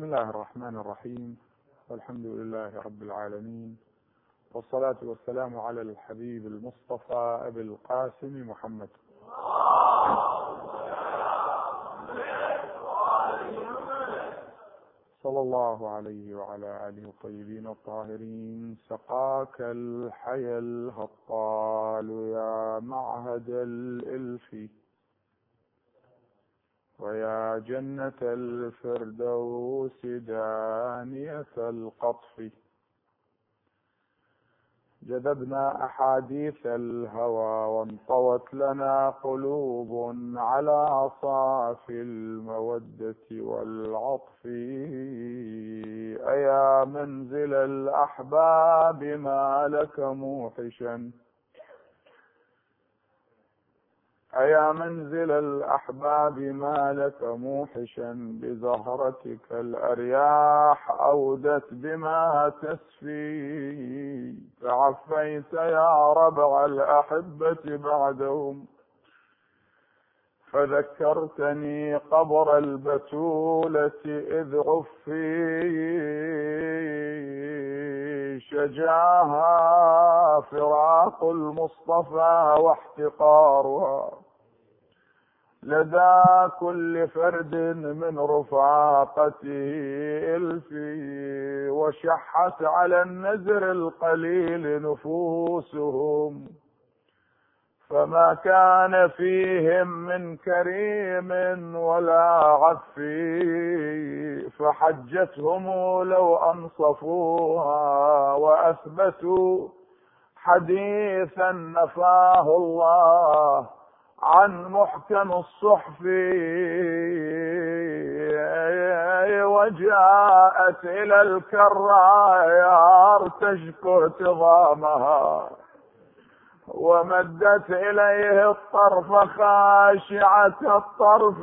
بسم الله الرحمن الرحيم. والحمد لله رب العالمين. والصلاة والسلام على الحبيب المصطفى أبي القاسم محمد. صلى الله عليه وعلى آله الطيبين الطاهرين. سقاك الحيا الهطال يا معهد الإلف. ويا جنة الفردوس دانية القطف. جذبنا أحاديث الهوى وانطوت لنا قلوب على صاف المودة والعطف. أيا منزل الأحباب ما لك موحشا. أيا منزل الأحباب ما لك موحشا بزهرتك الأرياح أودت بما تسفي. فعفيت يا ربع الأحبة بعدهم فذكرتني قبر البتولة إذ عفي شجاها فراق المصطفى واحتقارها. لدى كل فرد من رفاقته إلفي وشحت على النزر القليل نفوسهم. فما كان فيهم من كريم ولا عفي فحجتهم لو أنصفوها وأثبتوا حديثا نفاه الله عن محكم الصحف. وجاءت إلى الكرايار تشكو تضامها ومدت إليه الطرف خاشعة الطرف.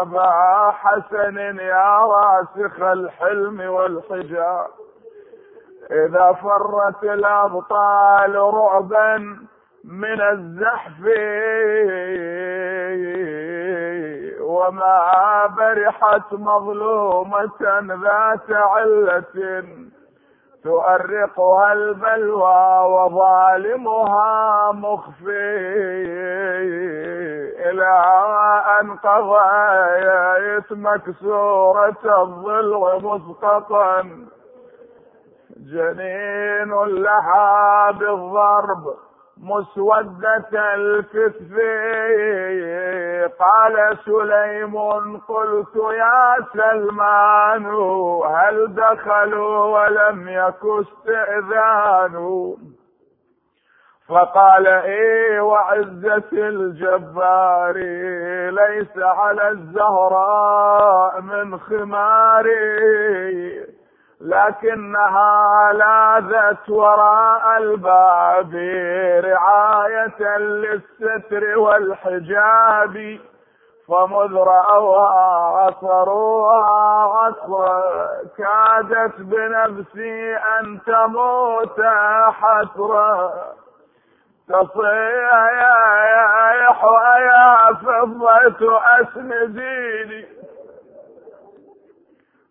أبا حسن يا راسخ الحلم والحجاب. إذا فرت الأبطال رعبا من الزحف. وما برحت مظلومة ذات علة. تؤرقها البلوى وظالمها مخفي إلى أن قضيت مكسورة الضلع مسقطا. جنين لها بالضرب. مسودة الكتف. قال سليم قلت يا سلمان هل دخلوا ولم يك استئذان؟ فقال إيه وعزة الجبار ليس على الزهراء من خماري لكنها لاذت وراء الباب رعاية للستر والحجاب فمذ رأوها عصروها عصرا كادت بنفسي أن تموت حسرا. تصيح يا فضة أسنديني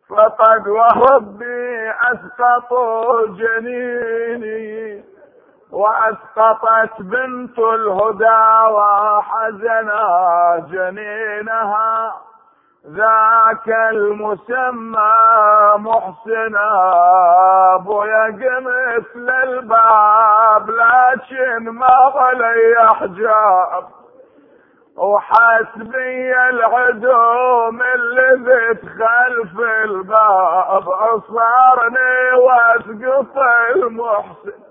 فقد وربي اسقطوا جنيني وأسقطت بنت الهدى وحزنا جنينها. ذاك المسمى محسنا أبويا مثل الباب لكن ما علي حجاب. وحسبي العدوم اللي ذت خلف الباب. عصرني وأسقط المحسن.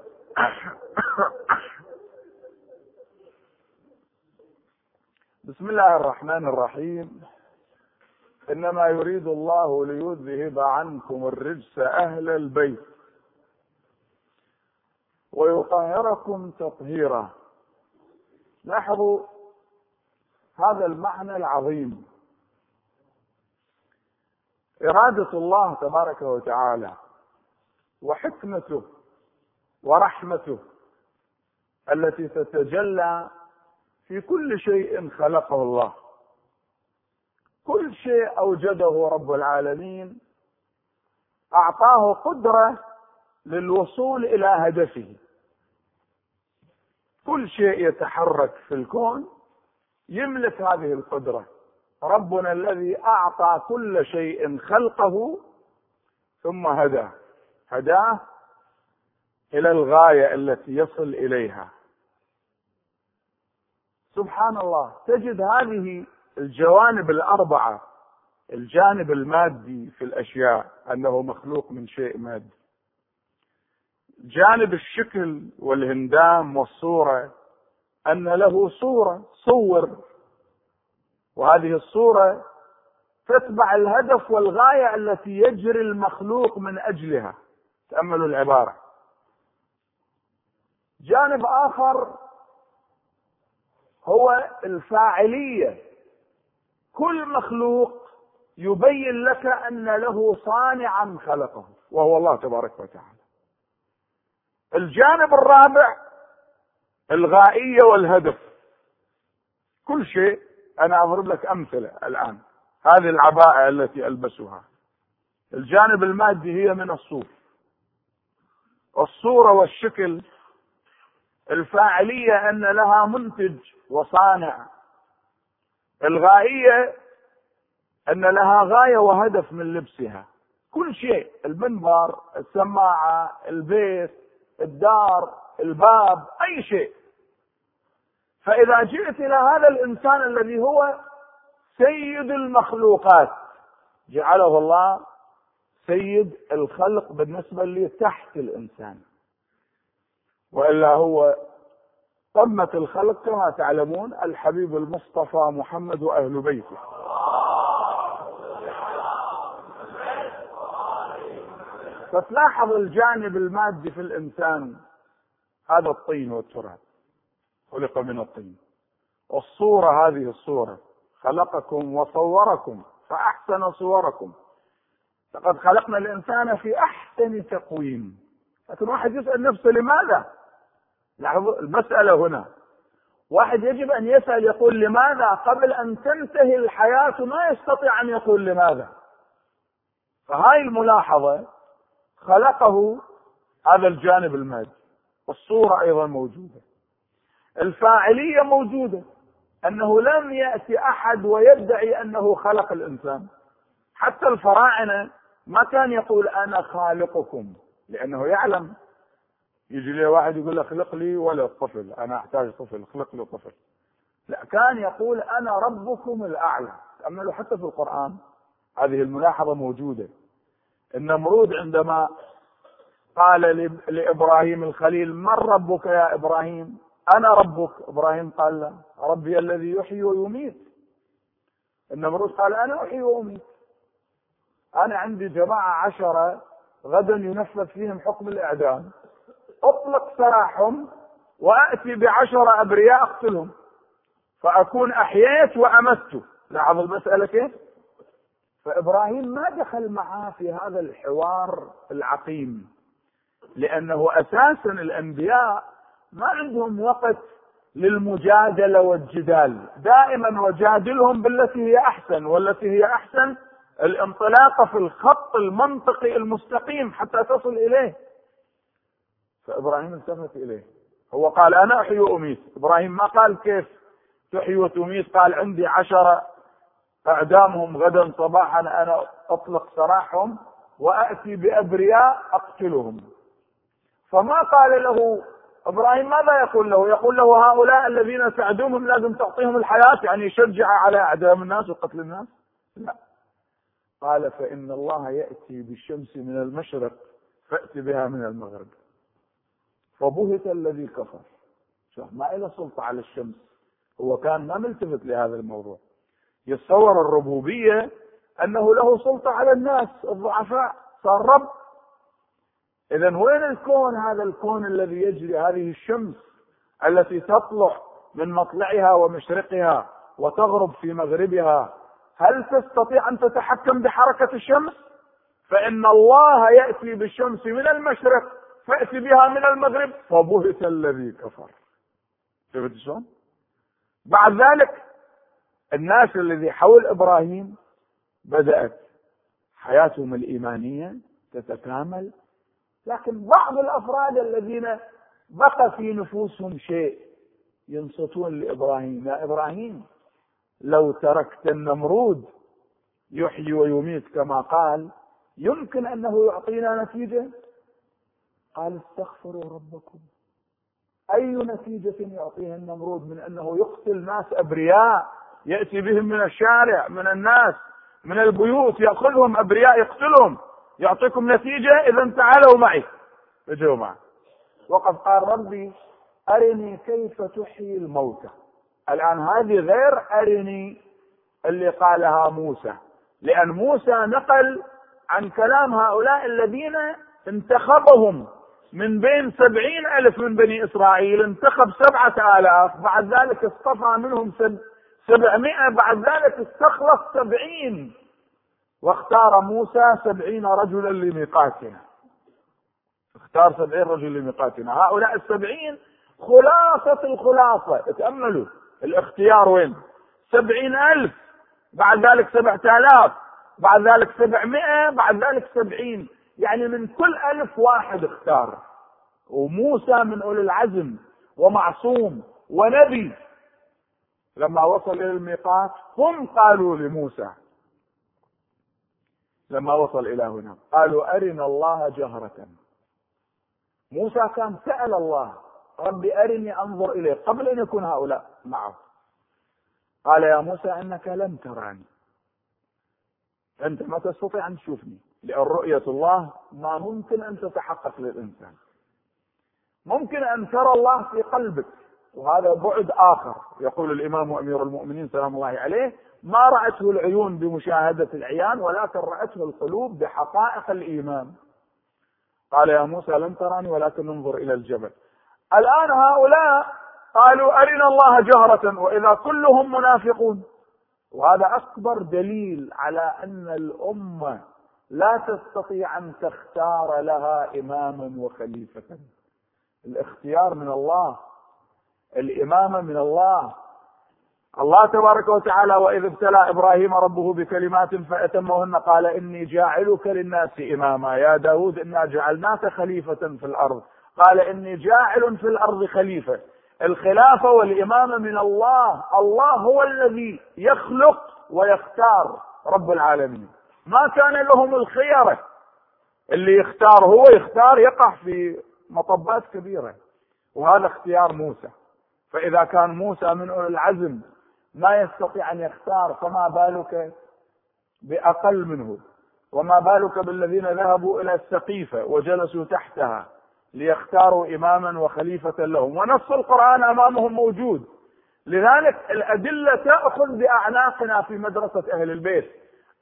بسم الله الرحمن الرحيم. إنما يريد الله ليذهب عنكم الرجس أهل البيت ويطهركم تطهيرا. لاحظوا هذا المعنى العظيم. إرادة الله تبارك وتعالى وحكمته ورحمته التي تتجلى في كل شيء خلقه الله. كل شيء أوجده رب العالمين أعطاه قدرة للوصول إلى هدفه. كل شيء يتحرك في الكون يملك هذه القدرة. ربنا الذي أعطى كل شيء خلقه ثم هداه. هداه إلى الغاية التي يصل إليها. سبحان الله. تجد هذه الجوانب الأربعة. الجانب المادي في الأشياء أنه مخلوق من شيء مادي. جانب الشكل والهندام والصورة أن له صورة صور. وهذه الصورة تتبع الهدف والغاية التي يجري المخلوق من أجلها. تاملوا العبارة. جانب آخر هو الفاعلية. كل مخلوق يبين لك أن له صانعا خلقه وهو الله تبارك وتعالى. الجانب الرابع الغائية والهدف. كل شيء أنا اضرب لك أمثلة الآن. هذه العباءة التي ألبسها. الجانب المادي هي من الصوف الصورة والشكل الفاعلية أن لها منتج وصانع. الغائية أن لها غاية وهدف من لبسها. كل شيء المنبر السماعة البيت الدار. الباب أي شيء. فإذا جئت إلى هذا الإنسان الذي هو سيد المخلوقات جعله الله سيد الخلق بالنسبة لي تحت الإنسان. وإلا هو قمه الخلق كما تعلمون الحبيب المصطفى محمد وأهل بيته. فتلاحظ الجانب المادي في الإنسان. هذا الطين والتراب. خلق من الطين. والصورة هذه الصورة. خلقكم وصوركم. فأحسن صوركم. لقد خلقنا الإنسان في أحسن تقويم. لكن واحد يسأل نفسه لماذا؟ لاحظوا المسألة هنا. واحد يجب أن يسأل يقول لماذا؟ قبل أن تنتهي الحياة ما يستطيع أن يقول لماذا؟ فهاي الملاحظة خلقه هذا الجانب المادي. والصورة أيضا موجودة. الفاعلية موجودة أنه لم يأتي أحد ويدعي أنه خلق الإنسان. حتى الفراعنة ما كان يقول أنا خالقكم لأنه يعلم. يجي لي واحد يقول اخلق لي ولد طفل أنا أحتاج طفل اخلق لي طفل. لا كان يقول أنا ربكم الأعلى. تأملوا حتى في القرآن هذه الملاحظة موجودة. النمرود عندما قال لإبراهيم الخليل من ربك يا إبراهيم؟ أنا ربك. إبراهيم قال لا ربي الذي يحيي ويميت. النمرود قال أنا أحيي وأميت. أنا عندي جماعة عشرة غدا ينفذ فيهم حكم الإعدام. أطلق سراحهم واتي بعشرة أبرياء أقتلهم. فأكون أحييت وأمت. لاحظ المسألة كيف؟ فإبراهيم ما دخل معاه في هذا الحوار العقيم. لأنه أساسا الأنبياء ما عندهم وقت للمجادلة والجدال. دائما وجادلهم بالتي هي أحسن والتي هي أحسن الانطلاق في الخط المنطقي المستقيم حتى تصل إليه. فإبراهيم التفت إليه. هو قال أنا أحيي وأميت. إبراهيم ما قال كيف تحيي وتميت؟ قال عندي عشره أعدامهم غدا صباحا أنا أطلق سراحهم واتي بأبرياء أقتلهم. فما قال له إبراهيم ماذا يقول له؟ يقول له هؤلاء الذين ساعدوهم لازم تعطيهم الحياة يعني يشجع على اعدام الناس وقتل الناس؟ لا. قال فإن الله يأتي بالشمس من المشرق فأت بها من المغرب. فبهت الذي كفر. شوف ما له سلطة على الشمس. هو كان ما ملتفت لهذا الموضوع. يتصور الربوبية أنه له سلطة على الناس الضعفاء صار رب اذا وين الكون؟ هذا الكون الذي يجري هذه الشمس التي تطلع من مطلعها ومشرقها وتغرب في مغربها. هل تستطيع أن تتحكم بحركة الشمس؟ فإن الله يأتي بالشمس من المشرق فأتي بها من المغرب. فبهت الذي كفر. شفت شلون؟ بعد ذلك الناس الذي حول إبراهيم بدأت حياتهم الإيمانية تتكامل لكن بعض الأفراد الذين بقى في نفوسهم شيء ينصتون لإبراهيم. يا إبراهيم لو تركت النمرود يحيي ويميت كما قال يمكن أنه يعطينا نتيجة؟ قال استغفروا ربكم. أي نتيجة يعطيها النمرود من أنه يقتل ناس أبرياء يأتي بهم من الشارع من الناس من البيوت يأخذهم أبرياء يقتلهم؟ يعطيكم نتيجة اذا تعالوا معي. اجوا معه وقد قال ربي أرني كيف تحيي الموتى. الآن هذه غير أرني اللي قالها موسى. لأن موسى نقل عن كلام هؤلاء الذين انتخبهم. من بين سبعين ألف من بني إسرائيل انتخب سبعة آلاف بعد ذلك اصطفى منهم سبعمائة بعد ذلك استخلص سبعين. واختار موسى سبعين رجلا لميقاتنا. اختار سبعين رجل لميقاتنا. هؤلاء السبعين خلاصة الخلاصة. تأملوا. الاختيار وين؟ سبعين ألف. بعد ذلك سبعة آلاف. بعد ذلك سبعمائة. بعد ذلك سبعين. يعني من كل ألف واحد اختار. وموسى من أولي العزم ومعصوم ونبي. لما وصل إلى الميقات هم قالوا لموسى لما وصل إلى هنا. قالوا أرنا الله جهرة. موسى كان سأل الله ربي أرني أنظر إليه قبل أن يكون هؤلاء معه. قال يا موسى إنك لم تراني. أنت ما تستطيع أن تشوفني لأن رؤية الله ما ممكن أن تتحقق للإنسان. ممكن أن ترى الله في قلبك وهذا بعد آخر. يقول الإمام أمير المؤمنين سلام الله عليه ما رأته العيون بمشاهدة العيان ولكن رأته القلوب بحقائق الإيمان. قال يا موسى لم تراني ولكن انظر إلى الجبل. الآن هؤلاء قالوا أرنا الله جهرة وإذا كلهم منافقون. وهذا أكبر دليل على أن الأمة لا تستطيع أن تختار لها إماما وخليفة. الاختيار من الله الإمامة من الله الله تبارك وتعالى وإذ ابتلى إبراهيم ربه بكلمات فأتمهن قال إني جاعلك للناس إماما. يا داود إنا جعلناك خليفة في الأرض. قال إني جاعل في الأرض خليفة. الخلافة والإمامة من الله. الله هو الذي يخلق ويختار رب العالمين. ما كان لهم الخيرة اللي يختار هو يختار يقع في مطبات كبيرة. وهذا اختيار موسى. فإذا كان موسى من أولي العزم ما يستطيع أن يختار فما بالك بأقل منه؟ وما بالك بالذين ذهبوا إلى السقيفة وجلسوا تحتها ليختاروا إماما وخليفة لهم؟ ونص القرآن أمامهم موجود. لذلك الأدلة تأخذ بأعناقنا في مدرسة أهل البيت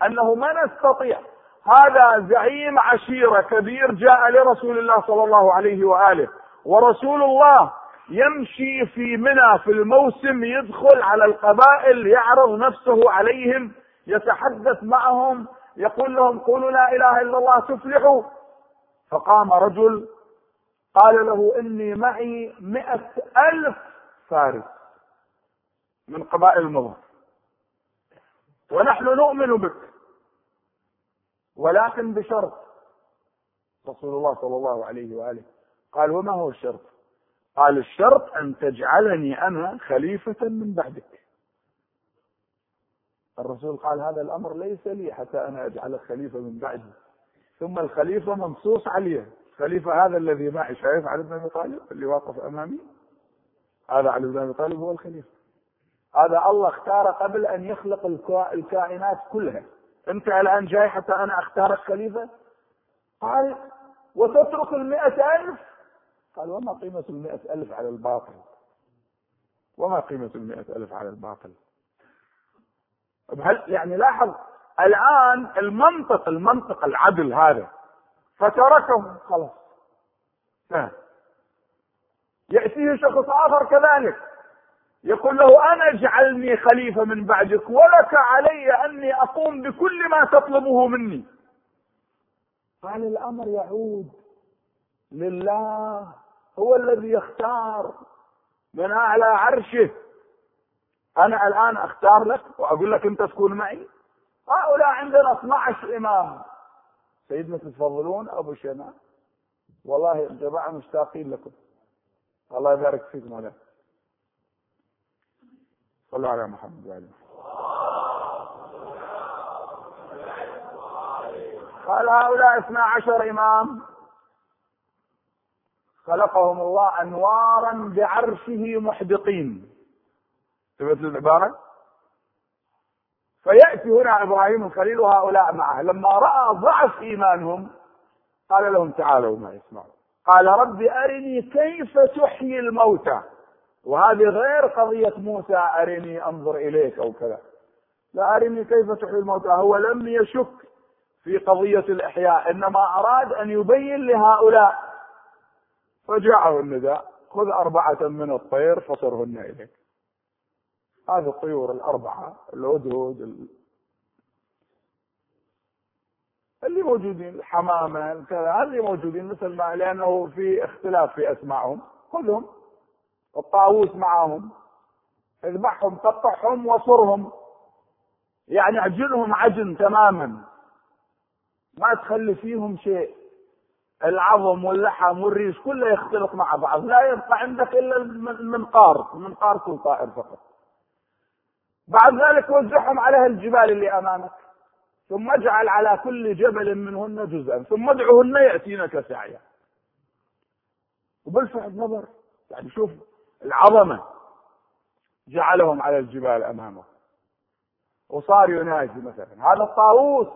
أنه ما نستطيع. هذا زعيم عشيرة كبير جاء لرسول الله صلى الله عليه وآله ورسول الله يمشي في منى في الموسم يدخل على القبائل يعرض نفسه عليهم يتحدث معهم يقول لهم قولوا لا إله إلا الله تفلحوا. فقام رجل قال له إني معي مئة ألف فارس من قبائل مضر ونحن نؤمن بك ولكن بشرط. رسول الله صلى الله عليه وآله قال وما هو الشرط؟ قال الشرط أن تجعلني أنا خليفة من بعدك. الرسول قال هذا الأمر ليس لي حتى أنا أجعلك خليفة من بعدي. ثم الخليفة منصوص عليه. الخليفة هذا الذي معي شايف علي بن أبي طالب اللي واقف أمامي. هذا علي بن أبي طالب هو الخليفة. هذا الله اختار قبل أن يخلق الكائنات كلها. أنت الآن جاي حتى أنا أختارك خليفة قال وتترك المئة ألف قال وما قيمة المئة ألف على الباطل؟ وما قيمة المئة ألف على الباطل؟ هل يعني لاحظ الآن المنطق المنطق العدل هذا فتركهم خلاص. يأتيه شخص آخر كذلك يقول له أنا اجعلني خليفة من بعدك ولك علي أني أقوم بكل ما تطلبه مني. قال الأمر يعود لله هو الذي يختار من أعلى عرشه. أنا الآن أختار لك وأقول لك أنت تكون معي. هؤلاء عندنا 12 إمام. سيدنا تتفضلون أبو شناء والله الجماعة مشتاقين لكم. الله يبارك فيكم عليكم صلوا على محمد وعلى قال هؤلاء اثنا عشر إمام. خلقهم الله أنوارا بعرشه محدقين ثبت العبارة؟ فيأتي هنا إبراهيم الخليل وهؤلاء معه. لما رأى ضعف إيمانهم قال لهم تعالوا ما يسمعوا قال رب أرني كيف تحيي الموتى؟ وهذه غير قضية موسى أرني أنظر إليك أو كذا. لا أرني كيف تحيي الموتى هو لم يشك في قضية الإحياء إنما أراد أن يبين لهؤلاء فجاءه النداء. خذ أربعة من الطير فصرهن إليك. هذه الطيور الأربعة الهدهد اللي موجودين الحمامة كذا اللي موجودين مثل ما لأنه في اختلاف في أسمائهم خذهم. الطاووس معهم. اذبحهم قطعهم وصرهم. يعني عجنهم عجن تماما. ما تخلي فيهم شيء. العظم واللحم والريش كله يختلط مع بعض لا يبقى عندك إلا المنقار المنقار كل طائر فقط. بعد ذلك وزعهم على الجبال اللي أمامك ثم اجعل على كل جبل منهن جزءا ثم ادعهن يأتينك سعيا. وبالفعل نظر يعني شوف العظمة جعلهم على الجبال أمامه. وصار يناجي مثلا. هذا الطاووس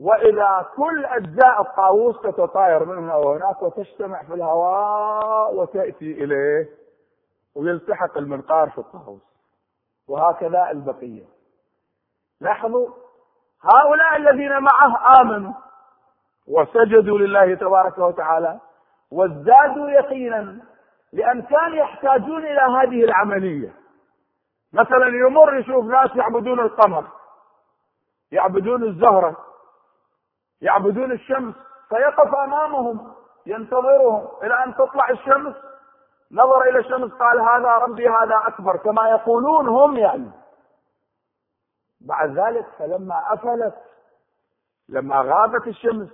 وإذا كل أجزاء الطاووس تتطاير من هنا وهناك وتجتمع في الهواء وتأتي إليه ويلتحق المنقار في الطاووس. وهكذا البقية. لاحظوا هؤلاء الذين معه آمنوا وسجدوا لله تبارك وتعالى وازدادوا يقينا لأن كانوا يحتاجون إلى هذه العملية. مثلا يمر يشوف ناس يعبدون القمر يعبدون الزهرة يعبدون الشمس فيقف أمامهم ينتظرهم إلى أن تطلع الشمس. نظر إلى الشمس قال هذا ربي هذا أكبر كما يقولون هم يعني. بعد ذلك فلما أفلت لما غابت الشمس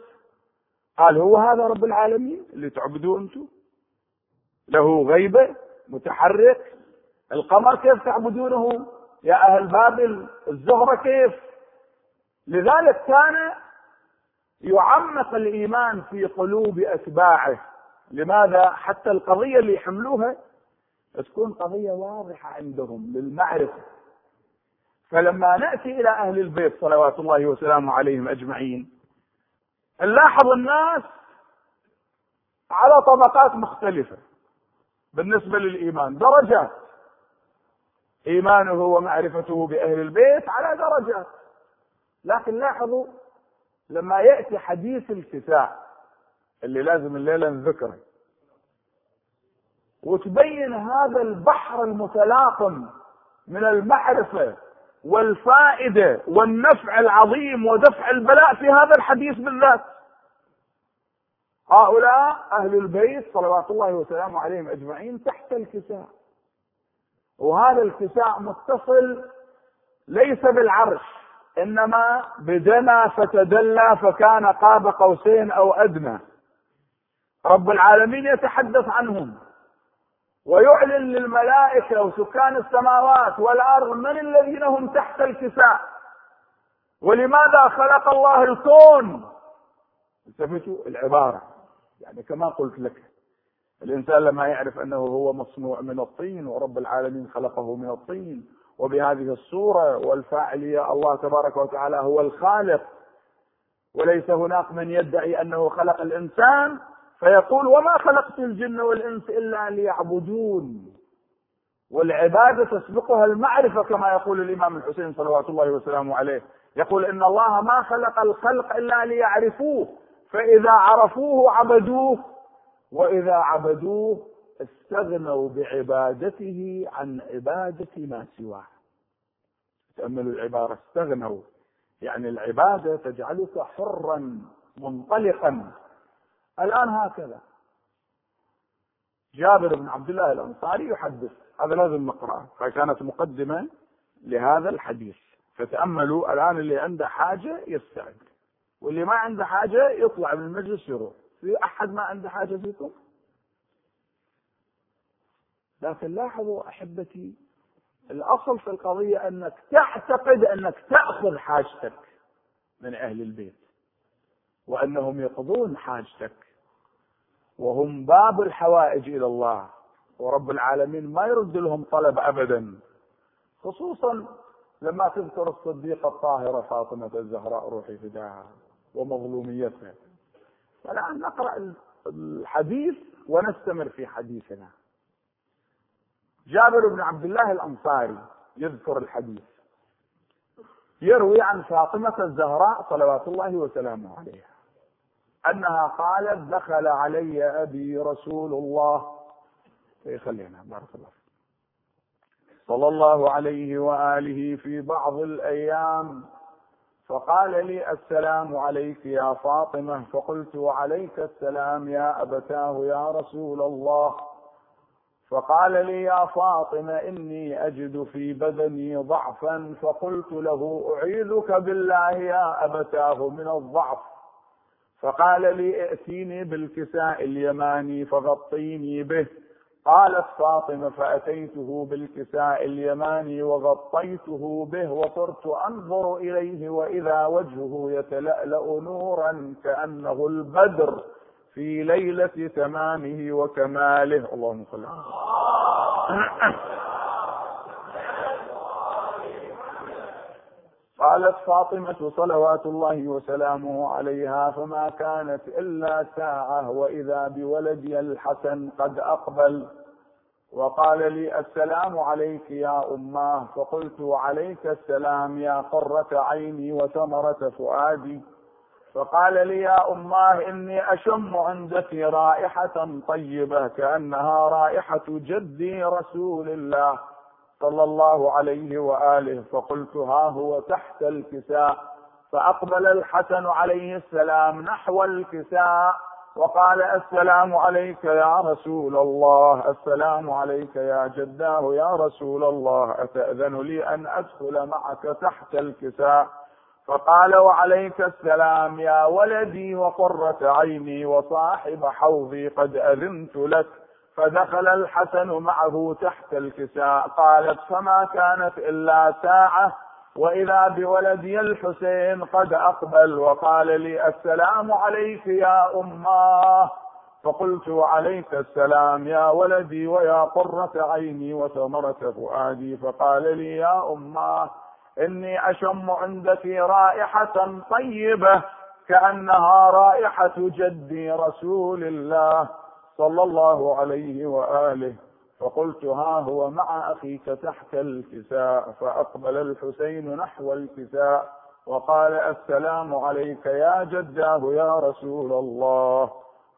قال هو هذا رب العالمين؟ اللي تعبدوه أنتم؟ له غيبة متحرك القمر كيف تعبدونه؟ يا أهل بابل الزهرة كيف؟ لذلك كان يعمق الإيمان في قلوب أتباعه. لماذا؟ حتى القضية اللي يحملوها تكون قضية واضحة عندهم للمعرفة. فلما نأتي إلى أهل البيت صلوات الله وسلامه عليهم أجمعين نلاحظ الناس على طبقات مختلفة بالنسبة للإيمان. درجات. إيمانه ومعرفته بأهل البيت على درجات. لكن لاحظوا لما يأتي حديث الكساء اللي لازم الليلة نذكره وتبين هذا البحر المتلاطم من المعرفة والفائدة والنفع العظيم ودفع البلاء في هذا الحديث بالذات. هؤلاء أهل البيت صلوات الله وسلامه عليهم أجمعين تحت الكساء. وهذا الكساء متصل ليس بالعرش. إنما بدنا فتدلى فكان قاب قوسين أو أدنى. رب العالمين يتحدث عنهم ويعلن للملائكة وسكان السماوات والأرض من الذين هم تحت الكساء. ولماذا خلق الله الكون؟ التفتوا العبارة. يعني كما قلت لك الإنسان لما يعرف أنه هو مصنوع من الطين ورب العالمين خلقه من الطين وبهذه الصورة والفاعلية الله تبارك وتعالى هو الخالق. وليس هناك من يدعي أنه خلق الإنسان فيقول وما خلقت الجن والإنس إلا ليعبدون. والعبادة تسبقها المعرفة كما يقول الإمام الحسين صلوات الله وسلامه عليه. يقول إن الله ما خلق الخلق إلا ليعرفوه فإذا عرفوه عبدوه وإذا عبدوه استغنوا بعبادته عن عبادة ما سواه. تأملوا العبارة استغنوا يعني العبادة تجعلك حرا منطلقا. الآن هكذا. جابر بن عبد الله الأنصاري يحدث هذا لازم نقرأه فكانت مقدمة لهذا الحديث. فتأملوا الآن اللي عنده حاجة يستعد واللي ما عنده حاجة يطلع من المجلس يروح. في أحد ما عنده حاجة فيكم؟ لكن لاحظوا أحبتي الأصل في القضية أنك تعتقد أنك تأخذ حاجتك من أهل البيت وأنهم يقضون حاجتك وهم باب الحوائج إلى الله ورب العالمين ما يرد لهم طلب أبدا خصوصا لما تذكر الصديقة الطاهرة فاطمة الزهراء روحي فداها ومظلوميتها. فالآن نقرأ الحديث ونستمر في حديثنا. جابر بن عبد الله الأنصاري يذكر الحديث. يروي عن فاطمة الزهراء صلوات الله وسلامه عليها. أنها قالت دخل علي أبي رسول الله. خلينا بارك الله صلى الله عليه وآله في بعض الأيام. فقال لي السلام عليك يا فاطمة. فقلت وعليك السلام يا أبتاه يا رسول الله. فقال لي يا فاطمة إني أجد في بدني ضعفا فقلت له أعيذك بالله يا أبتاه من الضعف. فقال لي ائتيني بالكساء اليماني فغطيني به. قالت فاطمة فأتيته بالكساء اليماني وغطيته به وصرت أنظر إليه وإذا وجهه يتلألأ نورا كأنه البدر. في ليلة تمامه وكماله. اللهم صل قالت فاطمة صلوات الله وسلامه عليها فما كانت إلا ساعة وإذا بولدي الحسن قد أقبل. وقال لي السلام عليك يا أماه فقلت وعليك السلام يا قرة عيني وثمرة فؤادي. فقال لي يا أماه إني أشم عندك رائحة طيبة كأنها رائحة جدي رسول الله صلى الله عليه وآله. فقلت ها هو تحت الكساء. فأقبل الحسن عليه السلام نحو الكساء وقال السلام عليك يا رسول الله السلام عليك يا جداه يا رسول الله أتأذن لي أن أدخل معك تحت الكساء؟ فقال وعليك السلام يا ولدي وقرة عيني وصاحب حوضي قد أذنت لك فدخل الحسن معه تحت الكساء قالت فما كانت إلا ساعة وإذا بولدي الحسين قد أقبل وقال لي السلام عليك يا أماه فقلت وعليك السلام يا ولدي ويا قرة عيني وثمرة فؤادي فقال لي يا أماه إني أشم عندك رائحة طيبة كأنها رائحة جدي رسول الله صلى الله عليه وآله. فقلت ها هو مع أخيك تحت الكساء فأقبل الحسين نحو الكساء وقال السلام عليك يا جداه يا رسول الله.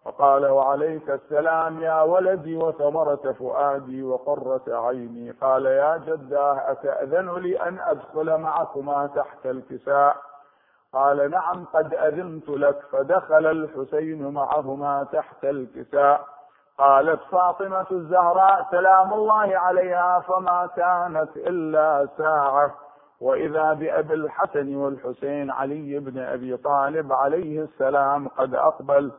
فقال وعليك السلام يا ولدي وثمرة فؤادي وقرة عيني. قال يا جداه أتأذن لي أن أدخل معكما تحت الكساء؟ قال نعم قد أذنت لك. فدخل الحسين معهما تحت الكساء. قالت فاطمة الزهراء سلام الله عليها فما كانت إلا ساعة. وإذا بأبي الحسن والحسين علي بن أبي طالب عليه السلام قد أقبل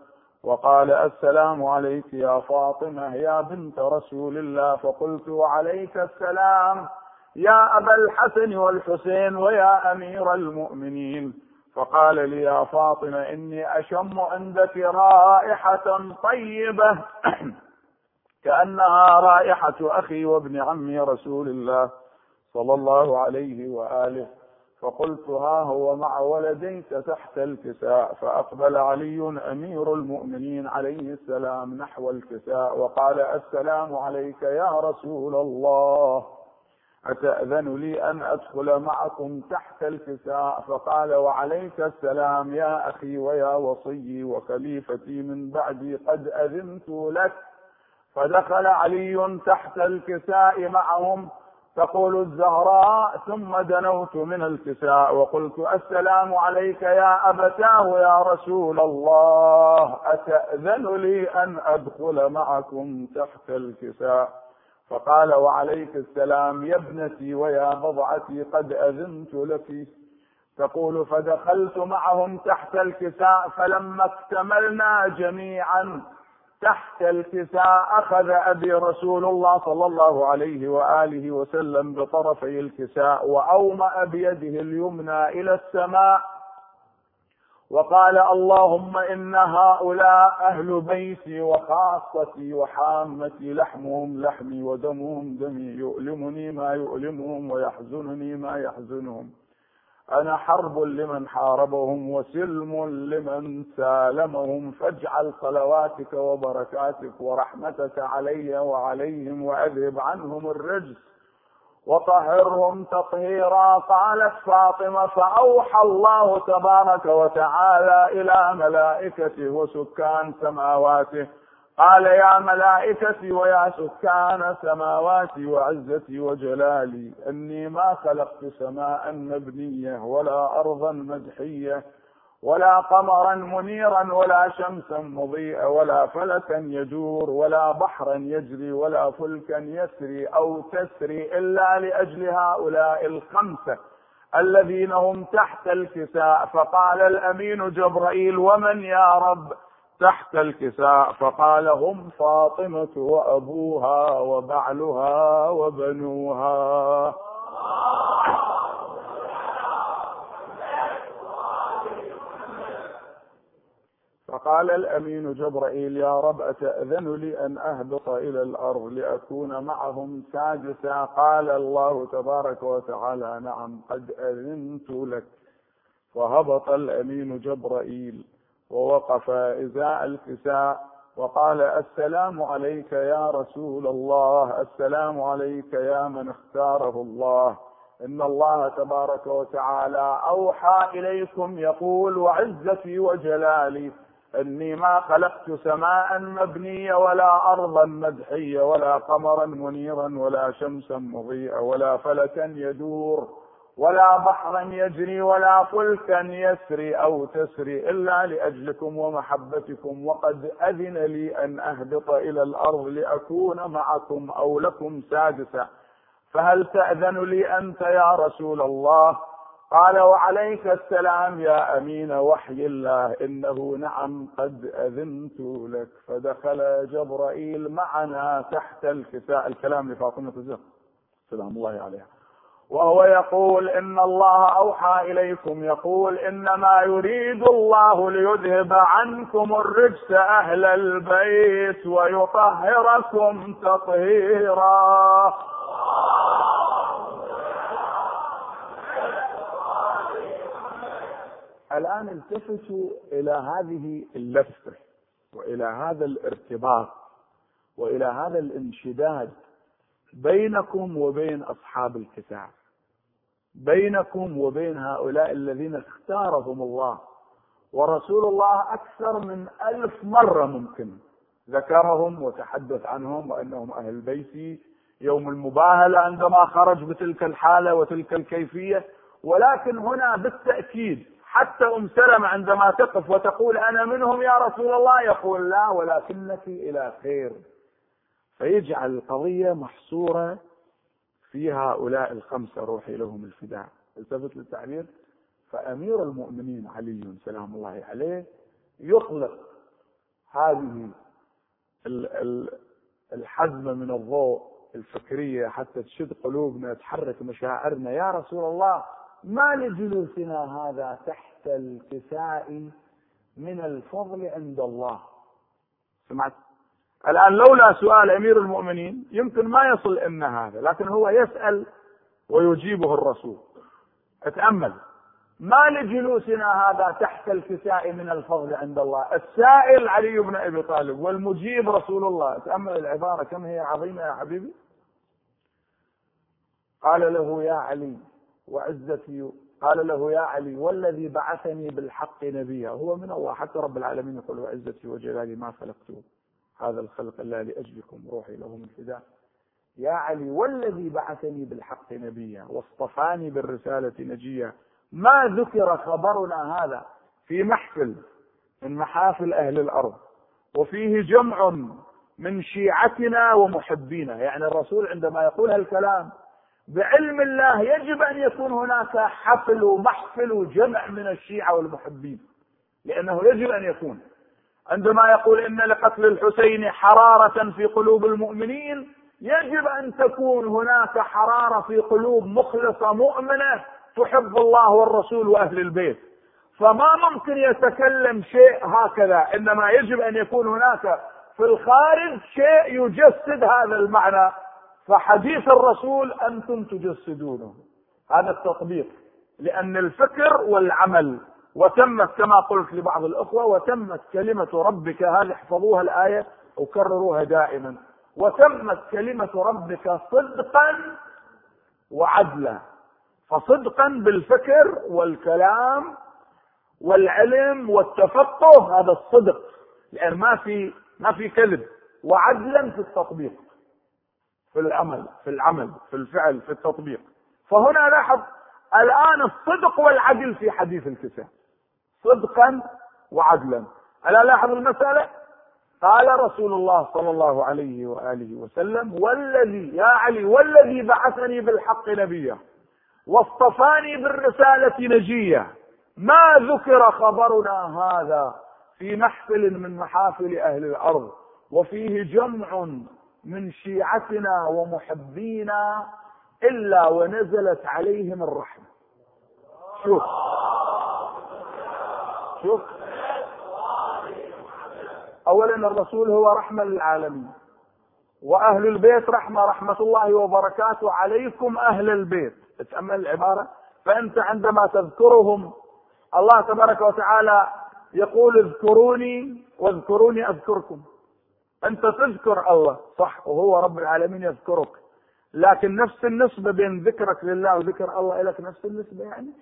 وقال السلام عليك يا فاطمة يا بنت رسول الله فقلت وعليك السلام يا أبا الحسن والحسين ويا أمير المؤمنين. فقال لي يا فاطمة إني أشم عندك رائحة طيبة. كأنها رائحة أخي وابن عمي رسول الله صلى الله عليه وآله. فقلت ها هو مع ولديك تحت الكساء فأقبل علي أمير المؤمنين عليه السلام نحو الكساء وقال السلام عليك يا رسول الله أتأذن لي أن أدخل معكم تحت الكساء؟ فقال وعليك السلام يا أخي ويا وصي وخليفتي من بعدي قد أذنت لك فدخل علي تحت الكساء معهم تقول الزهراء ثم دنوت من الكساء وقلت السلام عليك يا أبتاه يا رسول الله أتأذن لي أن أدخل معكم تحت الكساء؟ فقال وعليك السلام يا ابنتي ويا بضعتي قد أذنت لك. تقول فدخلت معهم تحت الكساء فلما اكتملنا جميعا تحت الكساء أخذ أبي رسول الله صلى الله عليه وآله وسلم بطرفي الكساء وأومأ بيده اليمنى إلى السماء وقال اللهم إن هؤلاء أهل بيتي وخاصتي وحامتي لحمهم لحمي ودمهم دمي يؤلمني ما يؤلمهم ويحزنني ما يحزنهم أنا حرب لمن حاربهم وسلم لمن سالمهم. فاجعل صلواتك وبركاتك ورحمتك علي وعليهم وأذهب عنهم الرجس وطهرهم تطهيرا. قالت فاطمة فأوحى الله تبارك وتعالى إلى ملائكته وسكان سماواته قال يا ملائكتي ويا سكان سماواتي وعزتي وجلالي إني ما خلقت سماء مبنية ولا أرضا مدحية ولا قمرا منيرا ولا شمسا مضيئا ولا فلكا يدور ولا بحرا يجري ولا فلكا يسري أو تسري إلا لأجل هؤلاء الخمسة الذين هم تحت الكساء. فقال الأمين جبرائيل ومن يا رب؟ تحت الكساء فقال هم فاطمة وأبوها وبعلها وبنوها. فقال الأمين جبرائيل يا رب أتأذن لي أن أهبط إلى الأرض لأكون معهم سادسا؟ قال الله تبارك وتعالى نعم قد أذنت لك. فهبط الأمين جبرائيل. ووقف إزاء الكساء وقال السلام عليك يا رسول الله السلام عليك يا من اختاره الله. إن الله تبارك وتعالى أوحى إليكم يقول وعزتي وجلالي إني ما خلقت سماء مبنية ولا أرضا مدحية ولا قمرا منيرا ولا شمسا مضيئة ولا فلكا يدور. ولا بحرا يجري ولا فلكا يسري أو تسري إلا لأجلكم ومحبتكم. وقد أذن لي أن أهبط إلى الأرض لأكون معكم أو لكم سادسا فهل تأذن لي أنت يا رسول الله؟ قال وعليك السلام يا أمين وحي الله إنه نعم قد أذنت لك. فدخل جبرائيل معنا تحت الكساء. الكلام لفاطمة الزهر سلام الله عليها. وهو يقول إن الله أوحى إليكم يقول إنما يريد الله ليذهب عنكم الرجس أهل البيت ويطهركم تطهيرا. الآن التفتوا إلى هذه اللفه وإلى هذا الارتباط وإلى هذا الانشداد بينكم وبين أصحاب الكتاب. بينكم وبين هؤلاء الذين اختارهم الله. ورسول الله أكثر من ألف مرة ممكن ذكرهم وتحدث عنهم وأنهم أهل بيتي. يوم المباهلة عندما خرج بتلك الحالة وتلك الكيفية. ولكن هنا بالتأكيد حتى أم سلمة عندما تقف وتقول أنا منهم يا رسول الله يقول لا ولكنك إلى خير. فيجعل القضية محصورة في هؤلاء الخمسة روحي لهم الفداء. التفت للتعبير فأمير المؤمنين علي سلام الله عليه يخلق هذه الحزمة من الضوء الفكرية حتى تشد قلوبنا تحرك مشاعرنا. يا رسول الله ما لجلوسنا هذا تحت الكساء من الفضل عند الله. سمعت؟ الآن لولا سؤال أمير المؤمنين يمكن ما يصل إن هذا لكن هو يسأل ويجيبه الرسول. أتأمل. ما لجلوسنا هذا تحت الكساء من الفضل عند الله؟ السائل علي بن أبي طالب والمجيب رسول الله. تأمل العبارة كم هي عظيمة يا حبيبي؟ قال له يا علي وعزتي قال له يا علي والذي بعثني بالحق نبيا. هو من الله حتى رب العالمين يقول وعزتي وجلالي ما خلقته. هذا الخلق الا لأجلكم روحي لهم الفداء. يا علي والذي بعثني بالحق نبيا واصطفاني بالرسالة نجيا ما ذكر خبرنا هذا في محفل من محافل أهل الأرض وفيه جمع من شيعتنا ومحبينا. يعني الرسول عندما يقول هالكلام بعلم الله يجب أن يكون هناك حفل ومحفل وجمع من الشيعة والمحبين لأنه يجب أن يكون. عندما يقول إن لقتل الحسين حرارة في قلوب المؤمنين يجب أن تكون هناك حرارة في قلوب مخلصة مؤمنة تحب الله والرسول وأهل البيت. فما ممكن يتكلم شيء هكذا إنما يجب أن يكون هناك في الخارج شيء يجسد هذا المعنى. فحديث الرسول أنتم تجسدونه. هذا التطبيق لأن الفكر والعمل وتمت كما قلت لبعض الأخوة وتمت كلمة ربك هذه احفظوها الآية وكرروها دائما. وتمت كلمة ربك صدقا وعدلا. فصدقا بالفكر والكلام والعلم والتفقه هذا الصدق. لأن ما في ما في كذب وعدلا في التطبيق في العمل في العمل في الفعل في التطبيق. فهنا لاحظ الآن الصدق والعدل في حديث الكتاب صدقا وعدلا. ألا لاحظ المسألة؟ قال رسول الله صلى الله عليه وآله وسلم والذي يا علي والذي بعثني بالحق نبيا واصطفاني بالرسالة نجيا. ما ذكر خبرنا هذا في محفل من محافل أهل الأرض وفيه جمع من شيعتنا ومحبينا إلا ونزلت عليهم الرحمة. شوف. شوف. اولا الرسول هو رحمة للعالمين. وأهل البيت رحمة رحمة الله وبركاته عليكم أهل البيت. تامل العبارة؟ فأنت عندما تذكرهم الله تبارك وتعالى يقول اذكروني واذكروني أذكركم. أنت تذكر الله. صح وهو رب العالمين يذكرك. لكن نفس النسبة بين ذكرك لله وذكر الله لك نفس النسبة يعني؟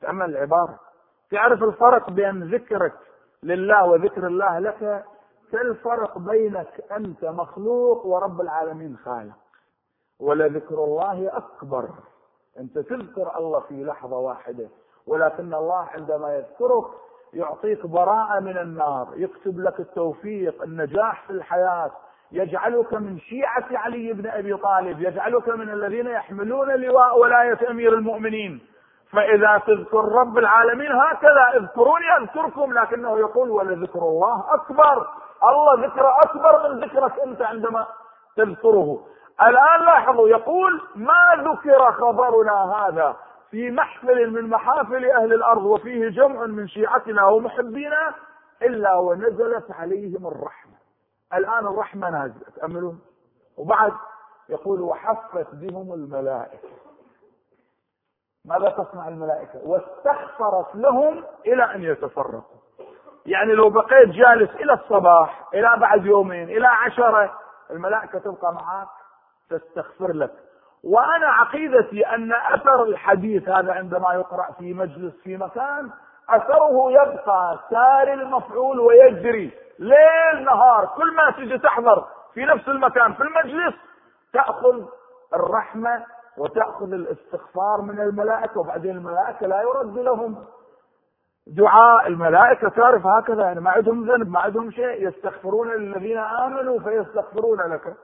تأمل العبارة. تعرف الفرق بين ذكرك لله وذكر الله لك كالفرق بينك أنت مخلوق ورب العالمين خالق. ولذكر الله أكبر. أنت تذكر الله في لحظة واحدة ولكن الله عندما يذكرك يعطيك براءة من النار يكتب لك التوفيق النجاح في الحياة يجعلك من شيعة علي بن أبي طالب يجعلك من الذين يحملون لواء ولاية أمير المؤمنين. فإذا تذكر رب العالمين هكذا اذكروني أذكركم لكنه يقول ولذكر الله أكبر. الله ذكر أكبر من ذكرك أنت عندما تذكره. الآن لاحظوا يقول ما ذكر خبرنا هذا في محفل من محافل أهل الأرض وفيه جمع من شيعتنا ومحبينا إلا ونزلت عليهم الرحمة. الآن الرحمة نازلة تأملون وبعد يقول وحفت بهم الملائكة. ماذا تصنع الملائكة؟ واستغفرت لهم إلى أن يتفرقوا. يعني لو بقيت جالس إلى الصباح إلى بعد يومين إلى عشرة الملائكة تبقى معك تستغفر لك. وأنا عقيدتي أن أثر الحديث هذا عندما يقرأ في مجلس في مكان أثره يبقى سار المفعول ويجري. ليل نهار كل ما تجي تحضر في نفس المكان في المجلس تأخذ الرحمة وتأخذ الاستغفار من الملائكة وبعدين الملائكة لا يرد لهم. دعاء الملائكة تعرف هكذا يعني ما عندهم ذنب ما عندهم شيء يستغفرون للذين آمنوا فيستغفرون لك.